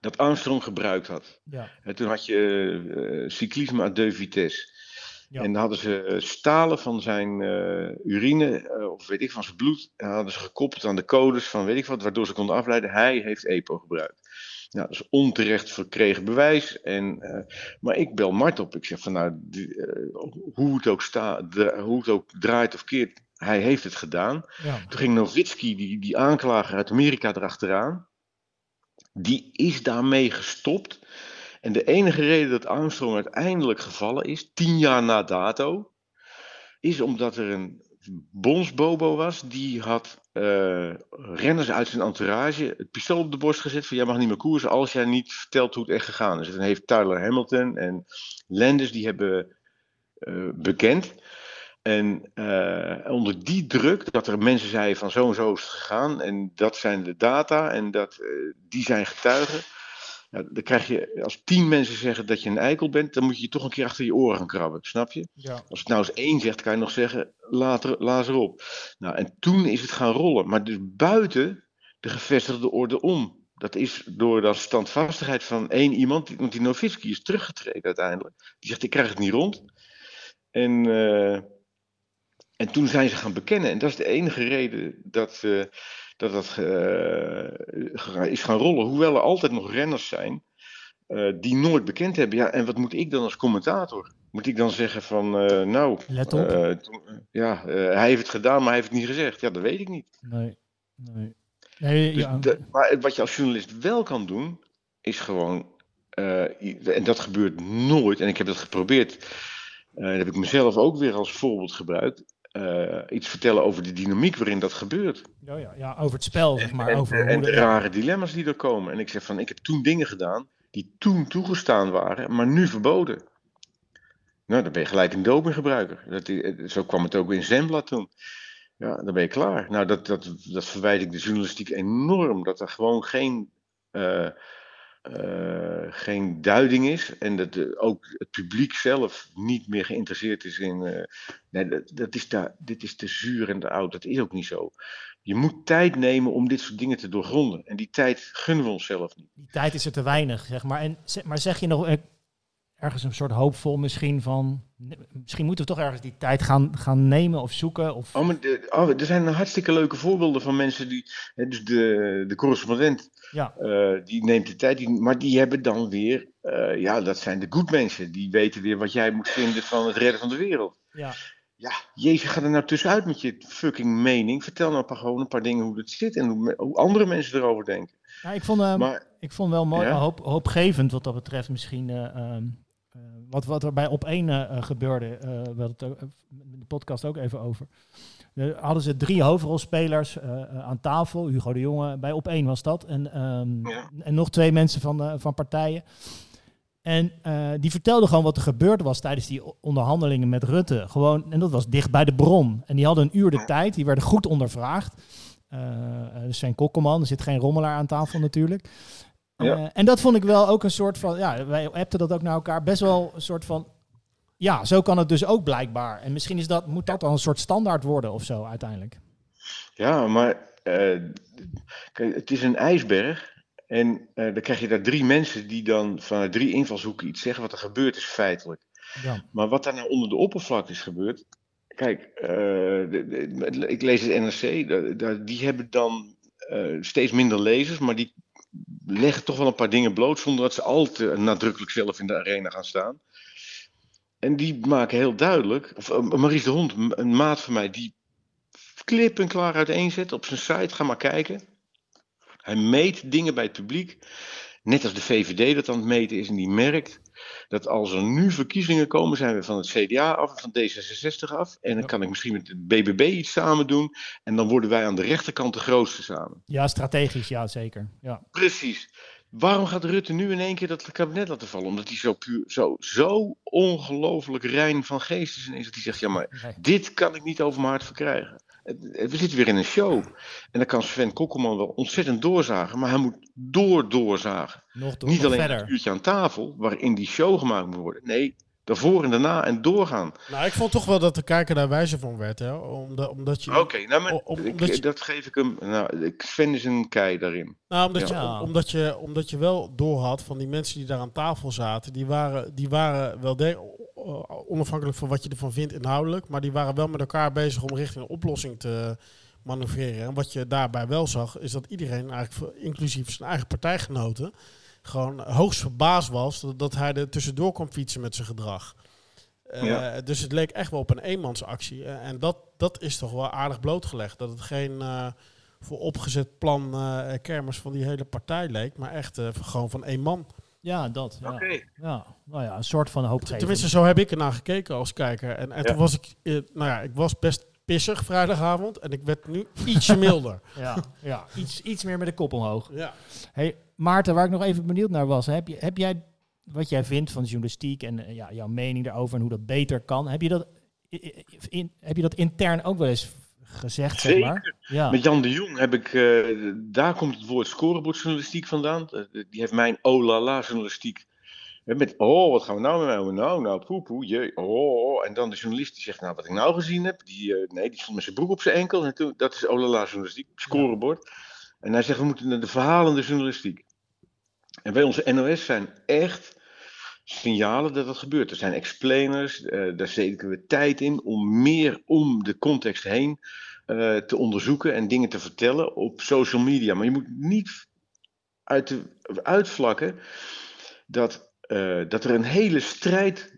dat Armstrong gebruikt had. Ja. En toen had je eh, cyclisme à deux vitesse. Ja. En dan hadden ze eh, stalen van zijn eh, urine, eh, of weet ik, van zijn bloed, en hadden ze gekoppeld aan de codes van weet ik wat, waardoor ze konden afleiden, hij heeft EPO gebruikt. Nou, dat is onterecht verkregen bewijs. En, maar ik bel Mart op. Ik zeg van nou, die, hoe, het ook sta, de- hoe het ook draait of keert. Hij heeft het gedaan. Ja. Toen ging Nowitzki, die, die aanklager uit Amerika, erachteraan. Die is daarmee gestopt. En de enige reden dat Armstrong uiteindelijk gevallen is, tien jaar na dato, is omdat er een bondsbobo was. Die had eh, renners uit zijn entourage het pistool op de borst gezet van jij mag niet meer koersen als jij niet vertelt hoe het echt gegaan is. En heeft Tyler Hamilton en Landis die hebben eh, bekend. En eh, onder die druk, dat er mensen zeiden van zo en zo is het gegaan. En dat zijn de data en dat, die zijn getuigen. Ja, dan krijg je, als tien mensen zeggen dat je een eikel bent, dan moet je toch een keer achter je oren gaan krabben, snap je? Ja. Als het nou eens één zegt, kan je nog zeggen, later, laat erop. Nou, en toen is het gaan rollen, maar dus buiten de gevestigde orde om. Dat is door de standvastigheid van één iemand, want die Nowitzki is teruggetreden uiteindelijk. Die zegt, ik krijg het niet rond. En, eh, en toen zijn ze gaan bekennen. En dat is de enige reden dat eh, dat, dat eh, is gaan rollen. Hoewel er altijd nog renners zijn eh, die nooit bekend hebben. Ja, en wat moet ik dan als commentator? Moet ik dan zeggen van, eh, nou, Let op. toen- ja, hij heeft het gedaan, maar hij heeft het niet gezegd. Ja, dat weet ik niet. Nee. Nee. nee Dus ja. de- maar wat je als journalist wel kan doen, is gewoon, en dat gebeurt nooit, en ik heb dat geprobeerd, dat heb ik mezelf ook weer als voorbeeld gebruikt, eh, iets vertellen over de dynamiek waarin dat gebeurt. Ja, ja, ja, over het spel, zeg maar. En, over en hoe de rare dilemma's die er komen. En ik zeg van, ik heb toen dingen gedaan die toen toegestaan waren, maar nu verboden. Nou, dan ben je gelijk een dopinggebruiker. Dat, i- zo kwam het ook in Zembla toen. Ja, dan ben je klaar. Nou, dat, dat, dat verwijt ik de journalistiek enorm. Dat er gewoon geen, eh, eh, geen duiding is. En dat de- ook het publiek zelf niet meer geïnteresseerd is in. eh, nee, dat, dat is daar, dit is te zuur en te oud. Dat is ook niet zo. Je moet tijd nemen om dit soort dingen te doorgronden. En die tijd gunnen we onszelf niet. Die tijd is er te weinig, zeg maar. En, maar zeg je nog eh, ergens een soort hoopvol misschien van... Misschien moeten we toch ergens die tijd gaan, gaan nemen of zoeken? Of, Oh, maar de- oh, er zijn hartstikke leuke voorbeelden van mensen die. Hè, dus de, de correspondent, ja, eh, die neemt de tijd. Die, maar die hebben dan weer. eh, ja, dat zijn de good mensen. Die weten weer wat jij moet vinden van het redden van de wereld. ja. Ja, Jezus, ga er nou tussenuit met je fucking mening. Vertel nou gewoon een paar dingen hoe het zit en hoe, andere mensen erover denken. Ja, ik, vond, ehm, Maar- ik vond wel mooi, Ja? hoop, hoopgevend wat dat betreft misschien. Eh, wat, wat er bij op één eh, gebeurde, eh, we hadden het ook, in de podcast ook even over. Er hadden ze drie hoofdrolspelers aan tafel. Hugo de Jonge, bij op één was dat. En, ehm, en nog twee mensen van, van partijen. En die vertelden gewoon wat er gebeurd was tijdens die onderhandelingen met Rutte. Gewoon, en dat was dicht bij de bron. En die hadden een uur de tijd, die werden goed ondervraagd. Uh, Sven Kokkelman, er zit geen rommelaar aan tafel natuurlijk. Ja. Eh, en dat vond ik wel ook een soort van, ja, wij appten dat ook naar elkaar, best wel een soort van, ja, zo kan het dus ook blijkbaar. En misschien is dat, moet dat dan een soort standaard worden of zo uiteindelijk. Ja, maar eh, kijk, het is een ijsberg. En eh, dan krijg je daar drie mensen die dan vanuit drie invalshoeken iets zeggen. Wat er gebeurd is feitelijk. Ja. Maar wat daar nou onder de oppervlakte is gebeurd. Kijk, de- de- ik lees het NRC. die hebben dan steeds minder lezers. Maar die leggen toch wel een paar dingen bloot. Zonder dat ze al te nadrukkelijk zelf in de arena gaan staan. En die maken heel duidelijk. Of eh, Maurice de Hond, een maat van mij. Die klip en klaar uiteenzet op zijn site. Ga maar kijken. Hij meet dingen bij het publiek. Net als de VVD dat aan het meten is. En die merkt dat als er nu verkiezingen komen, zijn we van het CDA af en van D66 af. En dan kan ik misschien met de BBB iets samen doen. En dan worden wij aan de rechterkant de grootste samen. Ja, strategisch, ja, zeker. Ja. Precies. Waarom gaat Rutte nu in één keer dat kabinet laten vallen? Omdat hij zo puur, zo, zo ongelooflijk rein van geest is. En is dat hij zegt, ja maar dit kan ik niet over mijn hart verkrijgen. We zitten weer in een show. En dan kan Sven Kokkelman wel ontzettend doorzagen. Maar hij moet door doorzagen. Nog door, Niet nog alleen verder. het uurtje aan tafel, waarin die show gemaakt moet worden. Nee, daarvoor en daarna en doorgaan. Nou, ik vond toch wel dat de kijker daar wijzer van werd, hè? Omdat, omdat je... Oké, nou, maar ik- omdat je- dat geef ik hem. Nou, ik- Sven is een kei daarin. Nou, omdat, Ja. je, om- omdat, je, omdat je wel doorhad van die mensen die daar aan tafel zaten, die waren, die waren wel de, onafhankelijk van wat je ervan vindt inhoudelijk, maar die waren wel met elkaar bezig om richting een oplossing te manoeuvreren. En wat je daarbij wel zag, is dat iedereen, eigenlijk inclusief zijn eigen partijgenoten, gewoon hoogst verbaasd was dat, hij er tussendoor kwam fietsen met zijn gedrag. Eh. Dus het leek echt wel op een eenmansactie. Eh, en dat, dat is toch wel aardig blootgelegd. Dat het geen eh, voor opgezet plan eh, kermis van die hele partij leek, maar echt eh, gewoon van één man. Ja, dat. Ja. Oké. Ja, nou ja, een soort van hoopgeving. Tenminste, zo heb ik ernaar gekeken als kijker. En, en Ja. toen was ik, eh, nou ja, ik was best pissig vrijdagavond en ik werd nu ietsje milder. Ja, ja iets, iets meer met de kop omhoog. ja. Hey, Maarten, waar ik nog even benieuwd naar was, heb, je, heb jij wat jij vindt van journalistiek en eh, ja, jouw mening daarover en hoe dat beter kan, heb je dat, in, heb je dat intern ook wel eens gezegd, zeg maar? Ja. Met Jan de Jong heb ik, eh, daar komt het woord scorebordjournalistiek vandaan. Eh, die heeft mijn oh la la journalistiek. Met, oh, wat gaan we nou met mij doen? Nou, nou, poe, poe, jee, oh, oh. En dan de journalist die zegt, nou, wat ik nou gezien heb, die, eh, nee, die stond met zijn broek op zijn enkel. En toen, dat is oh la la journalistiek, scorebord. En hij zegt, we moeten naar de verhalende journalistiek. En bij onze NOS zijn echt signalen dat dat gebeurt. Er zijn explainers, eh, daar steken we tijd in om meer om de context heen eh, te onderzoeken en dingen te vertellen op social media. Maar je moet niet uit de, uitvlakken dat, eh, dat er een hele strijd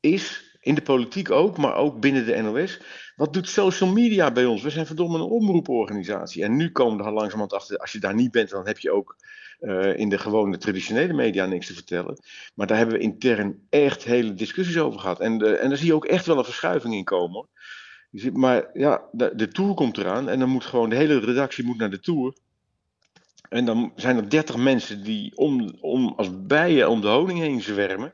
is, in de politiek ook, maar ook binnen de NOS. Wat doet social media bij ons? We zijn verdomme een omroeporganisatie. En nu komen we er langzamerhand achter, als je daar niet bent, dan heb je ook eh, in de gewone traditionele media niks te vertellen. Maar daar hebben we intern echt hele discussies over gehad. En, de, en daar zie je ook echt wel een verschuiving in komen. hoor. Maar ja, de, de tour komt eraan en dan moet gewoon de hele redactie moet naar de tour. En dan zijn er 30 mensen die om, om, als bijen om de honing heen zwermen.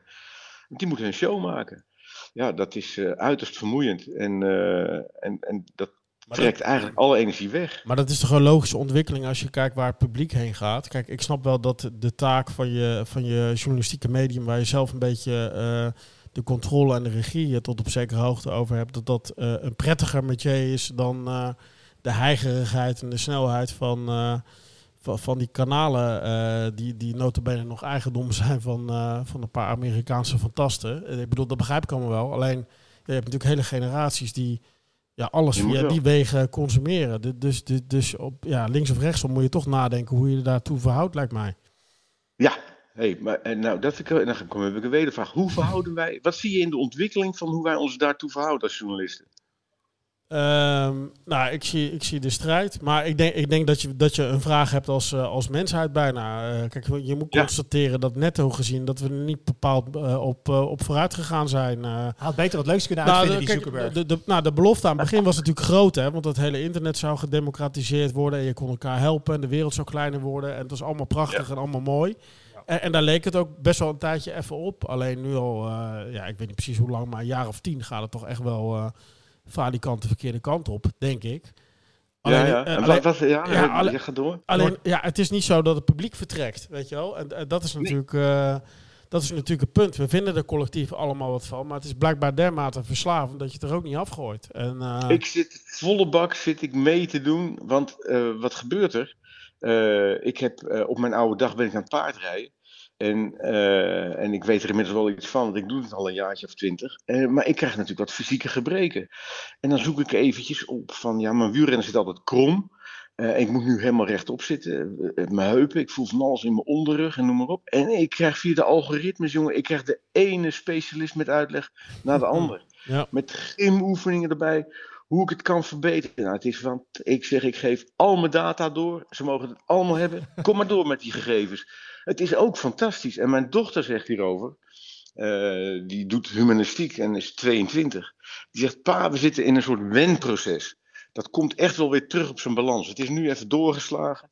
Die moeten een show maken. Ja, dat is eh, uiterst vermoeiend. En, eh, en, en dat Trekt eigenlijk alle energie weg. Maar dat is toch een logische ontwikkeling als je kijkt waar het publiek heen gaat. Kijk, ik snap wel dat de taak van je, van je journalistieke medium, waar je zelf een beetje eh, de controle en de regie tot op zekere hoogte over hebt, dat dat eh, een prettiger métier is dan eh, de heigerigheid en de snelheid van, van, van die kanalen die, die notabene nog eigendom zijn van, van een paar Amerikaanse fantasten. Ik bedoel, dat begrijp ik allemaal wel. Alleen, je hebt natuurlijk hele generaties die ja, alles Je via die wegen consumeren. Du- Dus, dus, dus op ja, links of rechtsom moet je toch nadenken hoe je er daartoe verhoudt, lijkt mij. Ja, hey, maar en nou, dat vind ik, en dan kom- heb ik een wedervraag. Hoe verhouden wij, wat zie je in de ontwikkeling van hoe wij ons daartoe verhouden als journalisten? Ehm, nou, ik zie, ik zie de strijd. Maar ik denk, ik denk dat, je, dat je een vraag hebt als, eh, als mensheid bijna. Eh, kijk, je moet Ja. constateren dat netto gezien dat we er niet bepaald eh, op, op vooruit gegaan zijn. Eh, Had beter wat leuks kunnen Nou, uitvinden, de, die kijk, Zuckerberg. de, de, nou, de belofte aan het begin was natuurlijk groot, hè, want het hele internet zou gedemocratiseerd worden en je kon elkaar helpen en de wereld zou kleiner worden en het was allemaal prachtig en allemaal mooi. En, en daar leek het ook best wel een tijdje even op. Alleen nu al, eh, ja, ik weet niet precies hoe lang, maar een jaar of tien gaat het toch echt wel eh valikant de verkeerde kant op, denk ik. ja, ja. eh, En alleen- wat, ja, ja, ja, alle- ga door. Alleen, ja, het is niet zo dat het publiek vertrekt, weet je wel. En, en dat is natuurlijk, eh, dat is natuurlijk het punt. We vinden er collectief allemaal wat van, maar het is blijkbaar dermate verslavend dat je het er ook niet afgooit. En, eh, Ik zit volle bak zit ik mee te doen, want eh, wat gebeurt er? Eh, ik heb eh, op mijn oude dag ben ik aan het paardrijden. En, eh, en ik weet er inmiddels wel iets van, want ik doe het al een jaartje of twintig. Eh, maar ik krijg natuurlijk wat fysieke gebreken. En dan zoek ik eventjes op van, ja, mijn wielrennen zit altijd krom. Eh, ik moet nu helemaal rechtop zitten. Mijn heupen, ik voel van alles in mijn onderrug en noem maar op. En ik krijg via de algoritmes, jongen, ik krijg de ene specialist met uitleg naar de ander. Ja. Met gymoefeningen erbij, hoe ik het kan verbeteren. Nou, het is van, ik zeg, ik geef al mijn data door. Ze mogen het allemaal hebben. Kom maar door met die gegevens. Het is ook fantastisch. En mijn dochter zegt hierover, eh, die doet humanistiek en is 22. Die zegt, pa, we zitten in een soort wenproces. Dat komt echt wel weer terug op zijn balans. Het is nu even doorgeslagen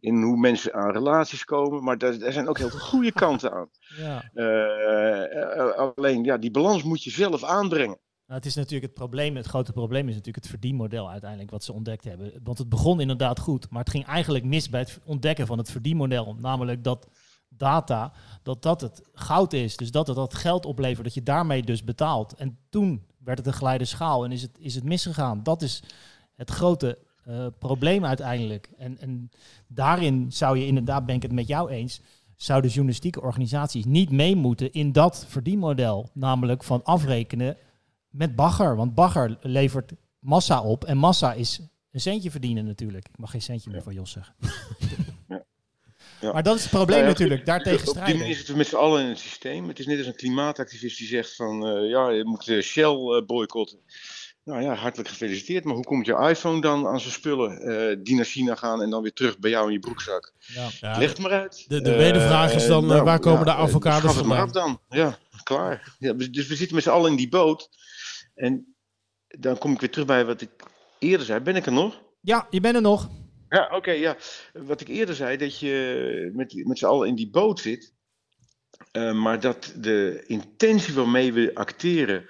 in hoe mensen aan relaties komen. Maar daar, daar zijn ook heel veel goede kanten aan. Ja. Eh, eh, alleen, ja, die balans moet je zelf aanbrengen. Nou, het is natuurlijk het probleem, het grote probleem is natuurlijk het verdienmodel uiteindelijk wat ze ontdekt hebben. Want het begon inderdaad goed, maar het ging eigenlijk mis bij het ontdekken van het verdienmodel. Namelijk dat data, dat dat het goud is. Dus dat het dat geld oplevert, dat je daarmee dus betaalt. En toen werd het een geleide schaal en is het, is het misgegaan. Dat is het grote eh, probleem uiteindelijk. En, en daarin zou je inderdaad, ben ik het met jou eens, zouden journalistieke organisaties niet mee moeten in dat verdienmodel. Namelijk van afrekenen met bagger. Want bagger levert massa op. En massa is een centje verdienen natuurlijk. Ik mag geen centje meer van Jos zeggen. Ja. Maar dat is het probleem Nou ja, natuurlijk, daartegen Op die strijden. manier zitten we met z'n allen in het systeem. Het is net als een klimaatactivist die zegt van eh, ja, je moet eh, Shell eh, boycotten. Nou ja, hartelijk gefeliciteerd. Maar hoe komt je iPhone dan aan zijn spullen eh, die naar China gaan en dan weer terug bij jou in je broekzak? Ja, Leg het maar uit. De, de wedervraag is dan, eh, waar komen de avocados schaf het maar vandaan? af dan. Ja, klaar. Ja, dus dus we zitten met z'n allen in die boot. En dan kom ik weer terug bij wat ik eerder zei. Ben ik er nog? Ja, je bent er nog. Ja, oké, ja. Wat ik eerder zei, dat je met, met z'n allen in die boot zit. eh, maar dat de intentie waarmee we acteren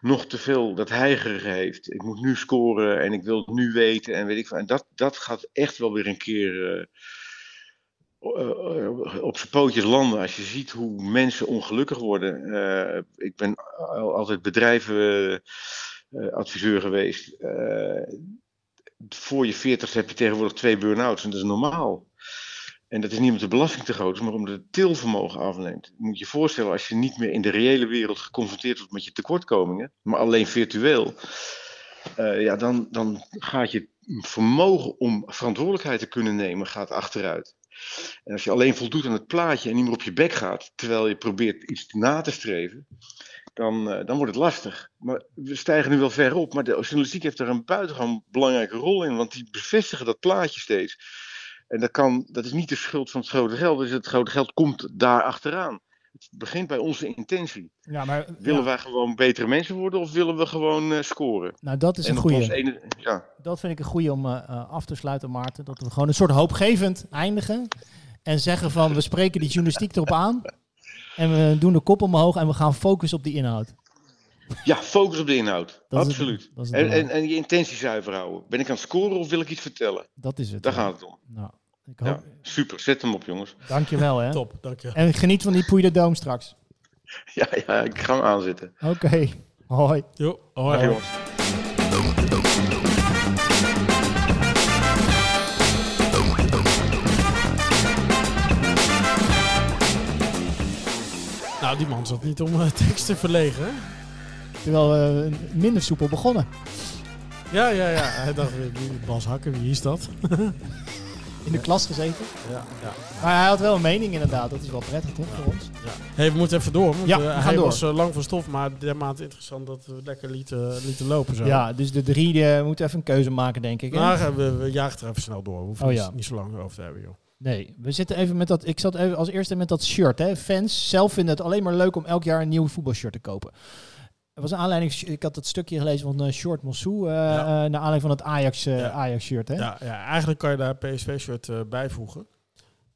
nog te veel dat heigerige heeft. Ik moet nu scoren en ik wil het nu weten en weet ik veel. En dat, dat gaat echt wel weer een keer eh, op zijn pootjes landen. Als je ziet hoe mensen ongelukkig worden. Eh, ik ben al- altijd bedrijvenadviseur geweest. Eh, voor je 40 heb je tegenwoordig twee burn-outs en dat is normaal. En dat is niet omdat de belasting te groot maar omdat het tilvermogen afneemt. Je moet je voorstellen, als je niet meer in de reële wereld geconfronteerd wordt met je tekortkomingen, maar alleen virtueel, eh, ja, dan, dan gaat je vermogen om verantwoordelijkheid te kunnen nemen gaat achteruit. En als je alleen voldoet aan het plaatje en niet meer op je bek gaat, terwijl je probeert iets na te streven, dan, eh, dan wordt het lastig. Maar we stijgen nu wel ver op, maar de journalistiek heeft daar een buitengewoon belangrijke rol in, want die bevestigen dat plaatje steeds. En dat, kan, dat is niet de schuld van het grote geld, dus het grote geld komt daar achteraan. Het begint bij onze intentie. Ja, maar Willen ja, wij gewoon betere mensen worden of willen we gewoon eh, scoren? nou, dat is En een goede. ene, ja. Dat vind ik een goede om eh, eh, af te sluiten, Maarten. Dat we gewoon een soort hoopgevend eindigen. En zeggen van, we spreken die journalistiek erop aan. En we doen de kop omhoog en we gaan focussen op die inhoud. ja, focus op de inhoud. Dat is het- Absoluut. dat en, en, en je intentie zuiver houden. Ben ik aan het scoren of wil ik iets vertellen? Dat is het. Daar ja. gaat het om. Nou, ik hoop... Ja, super. Zet hem op, jongens. Dankjewel, hè. Top, dank je. En geniet van die Puy de Dome straks. Ja, ja, ik ga hem aanzetten. Oké, hoi. Jo, Dag, hoi. jongens. Nou, die man zat niet om eh, tekst te verlegen. hè? Terwijl we minder soepel begonnen. Ja, ja, ja. Hij dacht, wie- Bas Hakker, wie is dat? In de klas gezeten. Ja, ja. Maar hij had wel een mening inderdaad. Dat is wel prettig toch voor ons? Hey, we moeten even door. Want, Ja, eh, hij door. was eh, lang van stof, maar dermate interessant dat we lekker lieten, lieten lopen. Zo. Ja, dus de drie eh, moeten even een keuze maken, denk ik. hè? Nou, we, we jagen er even snel door. We hoeven Oh, niet- ja. niet zo lang over te hebben, joh. Nee, we zitten even met dat. Ik zat even als eerste met dat shirt. Hè. Fans zelf vinden het alleen maar leuk om elk jaar een nieuw voetbalshirt te kopen. Er was een aanleiding. Ik had het stukje gelezen van uh, Short Mossou. eh, Ja. eh, naar aanleiding van het Ajax, eh, Ja. Ajax shirt. Hè? Ja, ja, eigenlijk kan je daar een PSV-shirt eh, bijvoegen.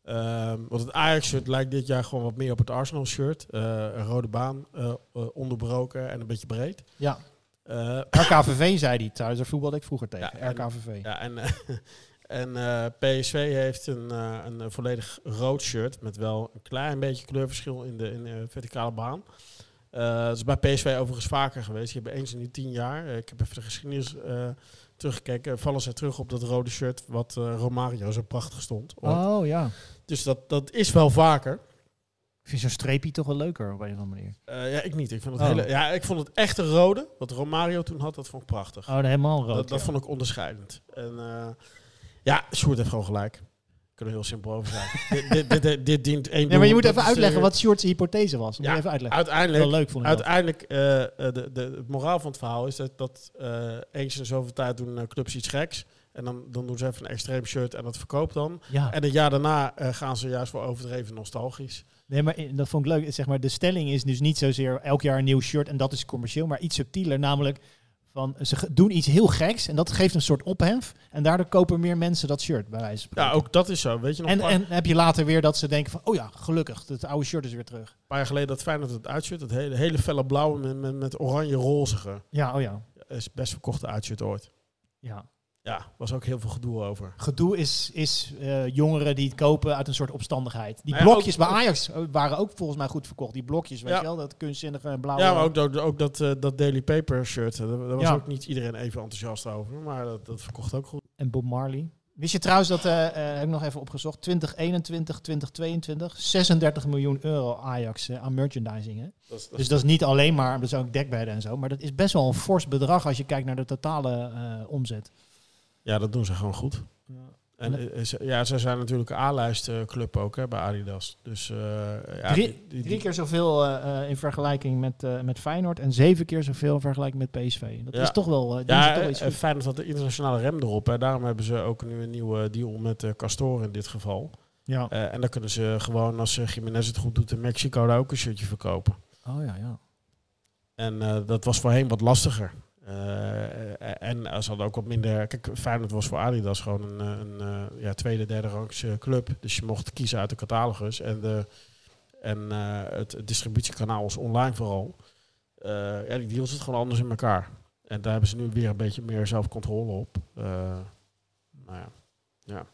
Ehm, want het Ajax-shirt lijkt dit jaar gewoon wat meer op het Arsenal-shirt. Eh, een rode baan, eh, eh, onderbroken en een beetje breed. Ja. Eh, RKVV zei die thuis. Daar voetbalde ik vroeger tegen. Ja, en- RKVV. Ja, en, eh, en eh, PSV heeft een, eh, een eh, volledig rood shirt met wel een klein beetje kleurverschil in de, in de verticale baan. Eh, dat is bij PSV overigens vaker geweest. Je hebt eens in die tien jaar, eh, ik heb even de geschiedenis eh, teruggekeken, vallen ze terug op dat rode shirt wat Romario zo prachtig stond. ooit. Oh ja. Dus dat, dat is wel vaker. Ik vind zo'n streepje toch wel leuker op een of andere manier. Ja, ik niet. Ik, vind het Oh. hele, ja, ik vond het echte rode, wat Romario toen had, dat vond ik prachtig. Oh, helemaal rood. dat dat ja. vond ik onderscheidend. En ja, Sjoerd heeft gewoon gelijk. Kunnen heel simpel over zijn. dit, dit, dit, dit dient één Nee, maar je moet even uitleggen wat Short's hypothese was. Moet ja, je even uitleggen. Uiteindelijk, Wel leuk vond ik uiteindelijk eh, eh, de, de, het moraal van het verhaal is dat, dat eh, eens in zoveel tijd doen clubs iets geks. En dan, dan doen ze even een extreem shirt en dat verkoopt dan. Ja. En het jaar daarna gaan ze juist wel overdreven nostalgisch. Nee, maar dat vond ik leuk. Zeg maar, de stelling is dus niet zozeer elk jaar een nieuw shirt en dat is commercieel, maar iets subtieler. Namelijk van ze ge- doen iets heel geks en dat geeft een soort ophef. En daardoor kopen meer mensen dat shirt, bij wijze van Ja, ook dat is zo. Weet je nog, En, een paar, en heb je later weer dat ze denken van, oh ja, gelukkig, het oude shirt is weer terug. paar jaar geleden dat Feyenoord het uitshirt. Het hele, hele felle blauwe met, met, met oranje-rozige. Ja, oh ja. is best verkochte uitshirt ooit. ja. Ja, was ook heel veel gedoe over. Gedoe is, is eh, jongeren die het kopen uit een soort opstandigheid. Die Nou ja, blokjes ook- bij Ajax eh, waren ook volgens mij goed verkocht. Die blokjes, weet Ja. je wel, dat kunstzinnige blauwe. Ja, maar ook, dat- ook dat, eh, dat Daily Paper shirt. Daar, daar was Ja. ook niet iedereen even enthousiast over. Maar dat, dat verkocht ook goed. En Bob Marley. Wist je trouwens dat, eh, eh, heb ik nog even opgezocht, 2021, 2022, 36 miljoen euro Ajax aan merchandising. Hè? Dat is, dat Dus dat is niet alleen maar, dat zijn ook dekbedden en zo, maar dat is best wel een fors bedrag als je kijkt naar de totale eh, omzet. Ja, dat doen ze gewoon goed. En eh, ja, ze zijn natuurlijk een A-lijstclub ook hè, bij Adidas. Dus eh, ja, drie, die- die- drie keer zoveel eh, in vergelijking met, eh, met Feyenoord en zeven keer zoveel in vergelijking met PSV. Dat Ja. is toch wel. doen Ja, toch iets. Feyenoord had de internationale rem erop. Hè. Daarom hebben ze ook nu een nieuwe deal met Castor in dit geval. Ja. En dan kunnen ze gewoon, als uh, Jiménez het goed doet in Mexico, daar ook een shirtje verkopen. Oh ja, ja. En dat was voorheen wat lastiger. Eh, en ze hadden ook wat minder... Kijk, Feyenoord was voor Adidas gewoon een, eh, een, eh, ja, tweede, derde rangs eh, club. Dus je mocht kiezen uit de catalogus. En, de, en eh, het, het distributiekanaal was online vooral. Eh, ja, die deal zit gewoon anders in elkaar. En daar hebben ze nu weer een beetje meer zelfcontrole op. Eh, nou ja, ja.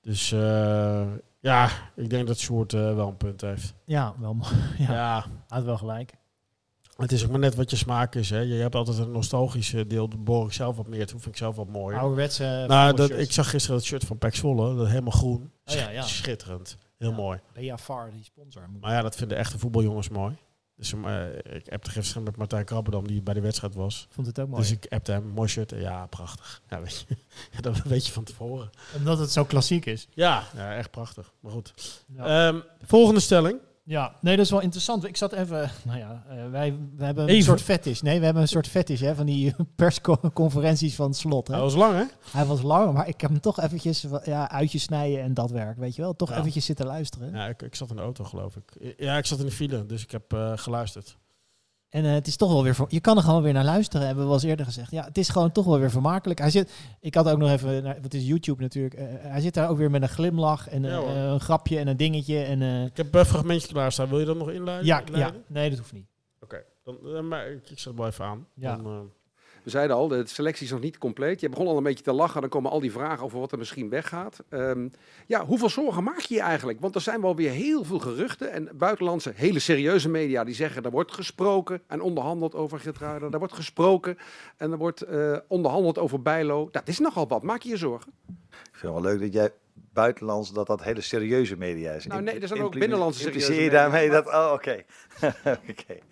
Dus eh, ja, ik denk dat Sjoerd eh, wel een punt heeft. Ja, wel mooi. Ja, Ja, Hij had wel gelijk. Het is ook maar net wat je smaak is. Hè. Je hebt altijd een nostalgische deel. Dat boor ik zelf wat meer toe. Vind ik zelf wat mooi. Ouderwetse. nou, voetbalshirts. dat, ik zag gisteren het shirt van Pax Volle. Dat helemaal groen. Oh ja, ja. Schitterend. Heel Ja. mooi. Far, die sponsor. Maar ja, dat vinden echte voetbaljongens mooi. Dus eh, ik heb er gisteren met Martijn Krabberdam, die bij de wedstrijd was. Vond het ook mooi. Dus ik appte hem, mooi shirt. Ja, prachtig. Ja, weet je, dat weet je van tevoren. Omdat het zo klassiek is. Ja, ja echt prachtig. Maar goed. Ehm, volgende stelling. Ja, nee, dat is wel interessant. Ik zat even, nou ja, eh, wij we hebben een soort fetish. Nee, we hebben een soort fetish hè, van die persconferenties van Slot. Hè. Hij was lang, hè? Hij was lang, maar ik heb hem toch eventjes ja, uitjes snijden en dat werk, weet je wel. Toch Ja. eventjes zitten luisteren. Ja, ik, ik zat in de auto, geloof ik. Ja, ik zat in de file, dus ik heb eh, geluisterd. En eh, het is toch wel weer, voor, je kan er gewoon weer naar luisteren, hebben we wel eens eerder gezegd. Ja, het is gewoon toch wel weer vermakelijk. Hij zit, ik had ook nog even, naar, wat is YouTube natuurlijk, eh, hij zit daar ook weer met een glimlach en Ja, eh, een grapje en een dingetje. En, eh, Ik heb een fragmentje klaarstaan. Wil je dat nog inleiden? ja, ja, nee, dat hoeft niet. Oké, dan eh, maar ik, ik zet het wel even aan. Ja. Dan, eh, We zeiden al, de selectie is nog niet compleet. Je begon al een beetje te lachen. Dan komen al die vragen over wat er misschien weggaat. Ehm, ja, hoeveel zorgen maak je je eigenlijk? Want er zijn wel weer heel veel geruchten. En buitenlandse, hele serieuze media die zeggen... er wordt gesproken en onderhandeld over Geertruiden. Er wordt gesproken en er wordt eh, onderhandeld over Bijlo. Dat is nogal wat. Maak je je zorgen? Ik vind het wel leuk dat jij buitenlands, dat dat hele serieuze media is. Nou, nee, er zijn ook binnenlandse serieuze Impliceer je media, daarmee dat... Oh, oké. oké.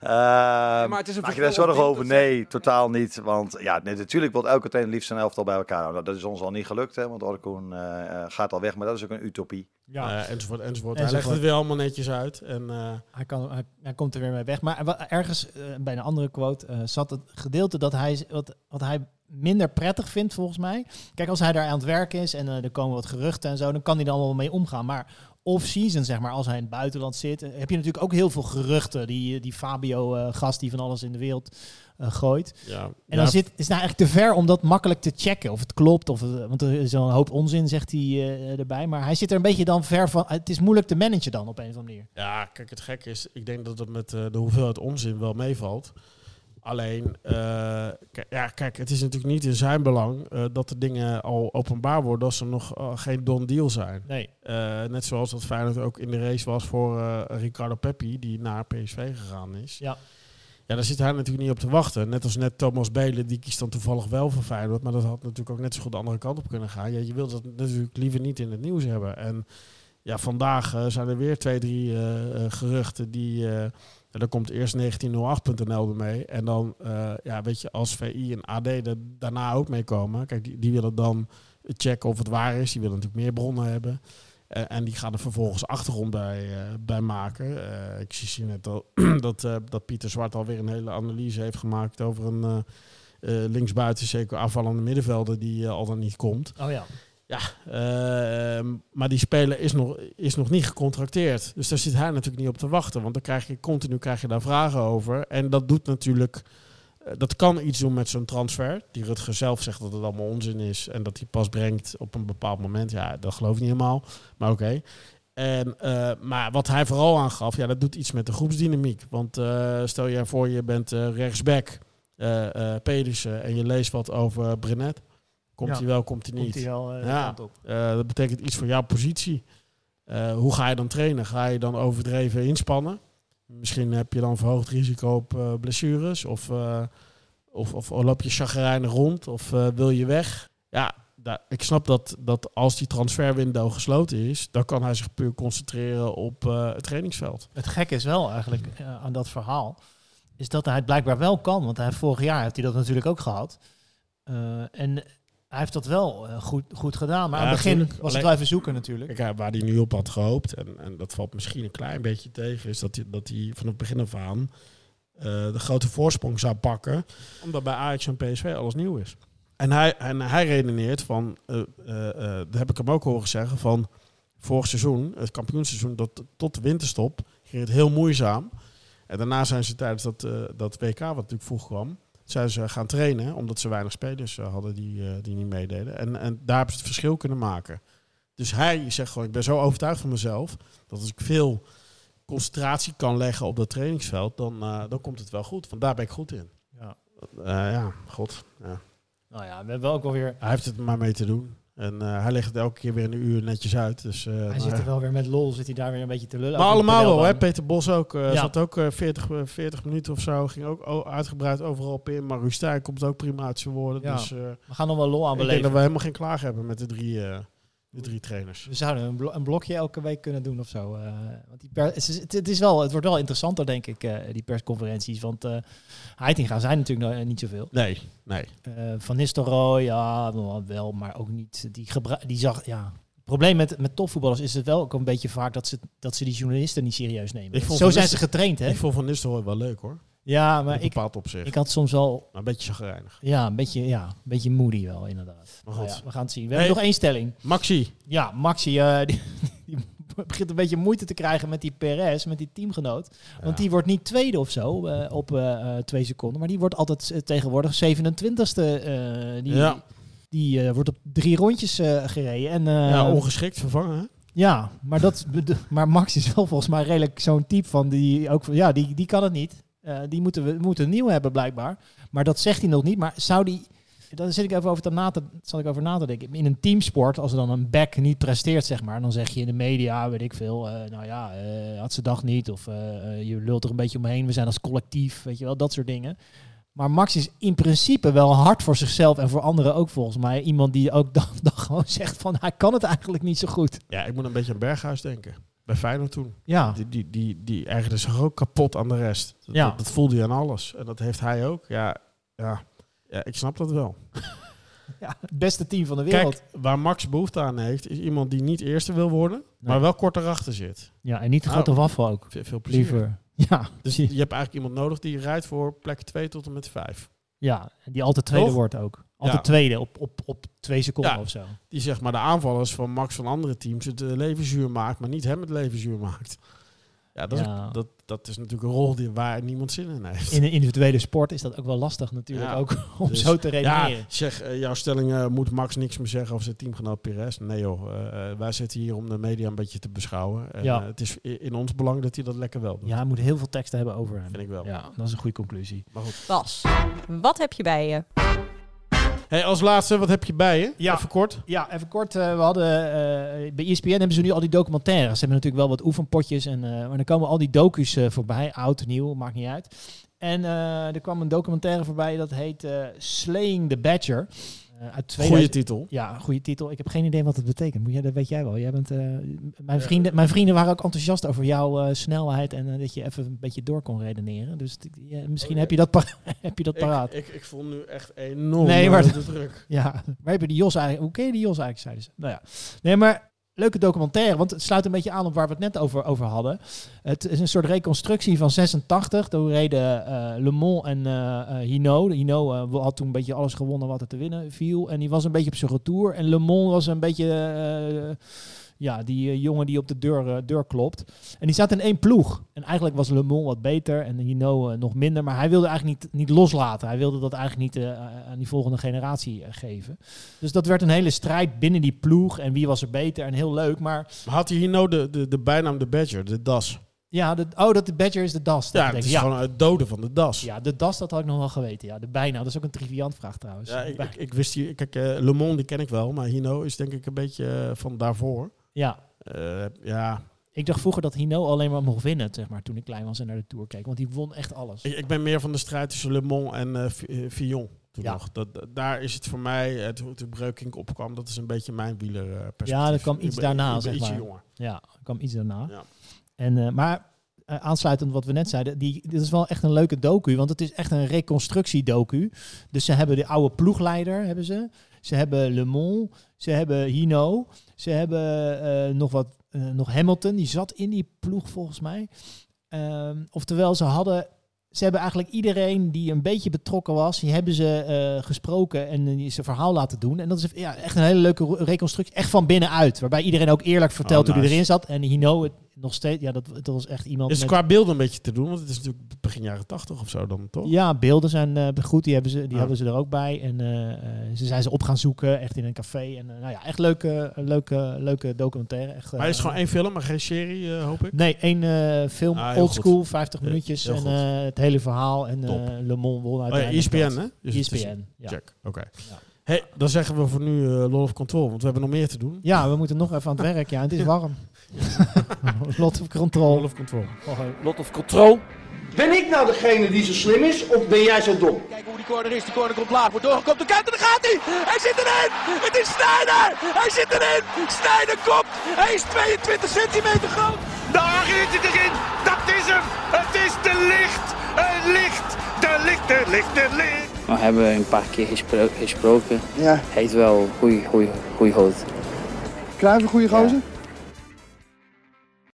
Ehm, maar het is een maak je daar zorgen over? Nee, totaal niet. Want ja, nee, natuurlijk wil elke trainer liefst zijn elftal bij elkaar houden. Dat is ons al niet gelukt, hè, want Orkoen eh, eh, gaat al weg. Maar dat is ook een utopie. Ja. eh, enzovoort, enzovoort. Hij legt het weer allemaal netjes uit. En, eh, Hij, kan, hij, hij komt er weer mee weg. Maar ergens bij een andere quote eh, zat het gedeelte dat hij, wat, wat hij minder prettig vindt, volgens mij. Kijk, als hij daar aan het werk is en eh, er komen wat geruchten en zo, dan kan hij er allemaal wel mee omgaan. Maar off-season, zeg maar, als hij in het buitenland zit, eh, heb je natuurlijk ook heel veel geruchten. Die, die Fabio-gast die van alles in de wereld eh, gooit. ja, En ja, dan zit, is het nou eigenlijk te ver om dat makkelijk te checken. Of het klopt. Of het- want er is al een hoop onzin, zegt hij eh, erbij. Maar hij zit er een beetje dan ver van. Het is moeilijk te managen dan op een of andere manier. Ja, kijk, het gekke is, ik denk dat het met eh, de hoeveelheid onzin wel meevalt. Alleen, eh, ja, kijk, het is natuurlijk niet in zijn belang eh, dat de dingen al openbaar worden als er nog eh, geen don deal zijn. Nee. Net zoals dat Feyenoord ook in de race was voor Ricardo Peppi, die naar PSV gegaan is. Ja. Ja, daar zit hij natuurlijk niet op te wachten. Net als net Thomas Belen, die kiest dan toevallig wel voor Feyenoord. Maar dat had natuurlijk ook net zo goed de andere kant op kunnen gaan. Ja, je wilt dat natuurlijk liever niet in het nieuws hebben. En ja, vandaag zijn er weer twee, drie geruchten die... ja, dan komt eerst 1908.nl ermee. En dan, eh, ja, weet je, als VI en AD er daarna ook mee komen. Kijk, die, willen dan checken of het waar is. Die willen natuurlijk meer bronnen hebben. Eh, en die gaan er vervolgens achtergrond bij, eh, bij maken. Ik zie net al dat, dat Pieter Zwart alweer een hele analyse heeft gemaakt over een linksbuiten, zeker aanvallende middenvelder die al dan niet komt. Oh ja. Ja, eh, maar die speler is nog, is nog niet gecontracteerd. Dus daar zit hij natuurlijk niet op te wachten. Want dan krijg je continu krijg je daar vragen over. En dat doet natuurlijk. eh, Dat kan iets doen met zo'n transfer. Die Rutger zelf zegt dat het allemaal onzin is. En dat hij pas brengt op een bepaald moment. Ja, dat geloof ik niet helemaal. Maar oké. En, eh, maar wat hij vooral aangaf, ja, dat doet iets met de groepsdynamiek. Want eh, stel je voor, je bent rechtsback, Pedersen, en je leest wat over Brenet. Komt Ja. hij wel, komt hij niet? Komt hij wel eh, ja, op. eh, dat betekent iets voor jouw positie. Eh, hoe ga je dan trainen? Ga je dan overdreven inspannen? Misschien heb je dan verhoogd risico op blessures. Of, of, of, loop je chagrijnig rond. Of wil je weg? Ja, daar- ik snap dat, dat als die transferwindow gesloten is... dan kan hij zich puur concentreren op het trainingsveld. Het gekke is wel eigenlijk aan dat verhaal, is dat hij het blijkbaar wel kan. Want hij, vorig jaar heeft hij dat natuurlijk ook gehad. Eh, en Hij heeft dat wel eh, goed, goed gedaan. Maar Ja, aan het begin was het even zoeken natuurlijk. Kijk, waar hij nu op had gehoopt, en, en dat valt misschien een klein beetje tegen, is dat hij, dat hij van het begin af aan eh, de grote voorsprong zou pakken, omdat bij Ajax en PSV alles nieuw is. En hij, en hij redeneert van, eh, eh, eh, dat heb ik hem ook horen zeggen, van vorig seizoen, het kampioenseizoen, dat, tot de winterstop ging het heel moeizaam. En daarna zijn ze tijdens dat, eh, dat WK, wat natuurlijk vroeg kwam, zijn ze gaan trainen, omdat ze weinig spelers eh, hadden die, eh, die niet meededen. En, en daar hebben ze het verschil kunnen maken. Dus hij zegt gewoon, ik ben zo overtuigd van mezelf, dat als ik veel concentratie kan leggen op dat trainingsveld, dan, eh, dan komt het wel goed. Want daar ben ik goed in. Ja. Eh, ja, god. Ja. Nou ja, we hebben ook wel weer... Hij heeft het maar mee te doen. En eh, hij legt het elke keer weer een uur netjes uit. Dus, eh, Hij zit er wel weer met lol, zit hij daar weer een beetje te lullen. maar allemaal wel, hè? Peter Bos ook. Ja. Zat ook eh, 40, eh, 40 minuten of zo. Ging ook uitgebreid overal op in. Maar Rustijn komt ook prima uit zijn woorden. Ja. Dus, We gaan nog wel lol aan ik denk dat we helemaal geen klaag hebben met de drie, de drie trainers. We zouden een, blo- een blokje elke week kunnen doen of zo. eh, want die per, het, is, het, het is wel, het wordt wel interessanter, denk ik, eh, die persconferenties. Want eh Heitinga zijn natuurlijk nog niet zoveel. Nee, nee. Van Nistelrooy, ja, wel- maar ook niet. Die, die zag, ja. Het probleem met, met topvoetballers is het wel ook een beetje vaak dat ze, dat ze die journalisten niet serieus nemen. Zo zijn ze getraind, hè? Ik vond Van Nistelrooy wel leuk hoor. Ja, maar ik, ik had soms wel... Maar een beetje chagrijnig. Ja, een beetje, ja, een beetje moody wel, inderdaad. Maar Nou goed. ja, we gaan het zien. We Hey, hebben nog één stelling. Maxi. Ja, Maxi, die, die begint een beetje moeite te krijgen met die Perez, met die teamgenoot. Want Ja. die wordt niet tweede of zo eh, op eh, twee seconden. Maar die wordt altijd tegenwoordig 27ste. eh, die Ja. die wordt op drie rondjes gereden. En, ja, ongeschikt vervangen. hè? ja, maar, dat, maar Max is wel volgens mij redelijk zo'n type van die ook van, ja, die, die kan het niet. Eh, die moeten we moeten nieuw hebben blijkbaar. Maar dat zegt hij nog niet. Maar zou die, daar zit ik even over te na te, zal ik over na denken. In een teamsport, als er dan een back niet presteert, zeg maar, dan zeg je in de media, weet ik veel, eh, nou ja, eh, had ze dag niet of je lult er een beetje omheen. We zijn als collectief, weet je wel, dat soort dingen. Maar Max is in principe wel hard voor zichzelf en voor anderen ook volgens mij. Iemand die ook dan, dan gewoon zegt van hij kan het eigenlijk niet zo goed. Ja, ik moet een beetje aan Berghuis denken. Bij Feyenoord toen. Ja. Die, die, die, die ergerde zich ook kapot aan de rest. Dat, Ja. dat, dat voelde hij aan alles. En dat heeft hij ook. Ja, ja, ja ik snap dat wel. Ja, het beste team van de wereld. Kijk, waar Max behoefte aan heeft, is iemand die niet eerste wil worden, maar wel kort erachter zit. Ja, en niet de grote Nou, waffel ook. Veel, veel plezier. Liever. Ja, Dus je hebt eigenlijk iemand nodig die rijdt voor plek 2 tot en met 5. Ja, en die altijd tweede Toch? wordt ook. Altijd tweede op, op, op twee seconden Ja. of zo. Die zeg maar de aanvallers van Max van andere teams het eh, leven zuur maakt, maar niet hem het leven zuur maakt. Ja, dat, Ja. Is, dat, dat is natuurlijk een rol die, waar niemand zin in heeft. In een individuele sport is dat ook wel lastig natuurlijk Ja. ook om Dus, zo te redeneren. Ja, zeg, eh, jouw stelling eh, moet Max niks meer zeggen over zijn teamgenoot Perez. Nee joh, wij zitten hier om de media een beetje te beschouwen. En, Ja. eh, het is in ons belang dat hij dat lekker wel doet. Ja, hij moet heel veel teksten hebben over hem. Vind ik wel. Ja, dat is een goede conclusie. Maar goed. Bas, wat heb je bij je? Hey, als laatste, wat heb je bij je? Ja. Even kort. Ja, even kort. eh, we hadden eh, bij ESPN hebben ze nu al die documentaires. Ze hebben natuurlijk wel wat oefenpotjes. En, eh, maar dan komen al die docu's voorbij. Oud, nieuw, maakt niet uit. En er kwam een documentaire voorbij dat heet Slaying the Badger. Eh, uit 2000 Goeie titel. Ja, goede titel. Ik heb geen idee wat het betekent. Moet jij, dat weet jij wel. Jij bent, eh, mijn, vrienden, mijn vrienden waren ook enthousiast over jouw eh, snelheid en eh, dat je even een beetje door kon redeneren. Dus ja, misschien heb je dat, heb je dat paraat. Ik, ik, ik voel nu echt enorm Nee, eh, maar- de druk. Ja, waar heb je die Jos eigenlijk? Hoe ken je die Jos eigenlijk? Zeiden ze. Nou ja, nee, maar leuke documentaire, want het sluit een beetje aan op waar we het net over, over hadden. Het is een soort reconstructie van 86. Toen reden eh, Le Mans en eh eh, Hino. Hino eh, had toen een beetje alles gewonnen wat er te winnen viel. En die was een beetje op zijn retour. En Le Mans was een beetje... ja, die eh, jongen die op de deur, eh, deur klopt. En die zat in één ploeg. En eigenlijk was Le Mans wat beter en Hino eh, nog minder. Maar hij wilde eigenlijk niet, niet loslaten. Hij wilde dat eigenlijk niet aan die volgende generatie geven. Dus dat werd een hele strijd binnen die ploeg. En wie was er beter en heel leuk. Maar had hij hier nou de, de, de bijnaam de Badger, de Das? ja, de, oh, dat de Badger is de das. dat Ja, het is gewoon het doden van de Das. Ja, de das, dat had ik nog wel geweten. Ja, de bijna. Dat is ook een triviant vraag trouwens. Ja, ik, ik, ik wist hier, kijk, eh, Le Mans die ken ik wel, maar Hino is denk ik een beetje van daarvoor. Ja. Eh, ja, Ik dacht vroeger dat Hino alleen maar mocht winnen, zeg maar, toen ik klein was en naar de Tour keek. Want die won echt alles. ik, ik ben meer van de strijd tussen Le Mans en eh, Fillon. Toen Ja. nog. Dat, dat- daar is het voor mij, eh, toen toen Breukink opkwam, dat is een beetje mijn wielerperspectief. Ja, er kwam Ik iets ben- daarna, ik ben zeg maar. jonger. Ja, kwam iets daarna. Ja. En, maar aansluitend wat we net zeiden, die, dit is wel echt een leuke docu, want het is echt een reconstructiedocu. Dus ze hebben de oude ploegleider, hebben ze. Ze hebben Le Mans. Ze hebben Hino. Ze hebben eh, nog wat, eh, nog Hamilton. Die zat in die ploeg volgens mij. Ehm, oftewel, ze hadden. Ze hebben eigenlijk iedereen die een beetje betrokken was, die hebben ze eh, gesproken en die zijn verhaal laten doen. En dat is ja, echt een hele leuke reconstructie, echt van binnenuit. Waarbij iedereen ook eerlijk vertelt Oh, hoe hij erin zat. En Hino, het, nog steeds, ja, dat, dat was echt iemand. Is met- qua beelden een beetje te doen? Want het is natuurlijk begin jaren 80 of zo dan, toch? ja, beelden zijn eh, goed. Die, hebben ze, die hadden ze er ook bij. En eh, eh, ze zijn ze op gaan zoeken, echt in een café. En nou ja, echt leuke, leuke, leuke documentaire. Echt, Maar is gewoon één film, maar geen serie, hoop ik? Nee, één film, Ah, old goed. school, 50 Ja, minuutjes. En het hele verhaal. En Le Mans won Oh ja. ESPN, dat. hè? Dus ESPN, ja. Check, oké. Ja. Hey, dan zeggen we voor nu eh Law of Control, want we hebben nog meer te doen. Ja, we moeten nog even aan het werk. Ja, het is warm. Lot of control. Lot of Control. Lot of control. Ben ik nou degene die zo slim is of ben jij zo dom? Kijken hoe die corner is. Die corner komt laag. Wordt doorgekomen. De kant en daar gaat hij. Hij zit erin. Het is Sneijder. Hij zit erin. Sneijder komt. Hij is 22 centimeter groot. Daar is hij erin. Dat is hem. Het is de licht. Het licht. De licht. De licht. De licht. We hebben een paar keer gespro- gesproken. Ja. Hij heeft wel goeie, hoofd. Kruijf een goede gozer?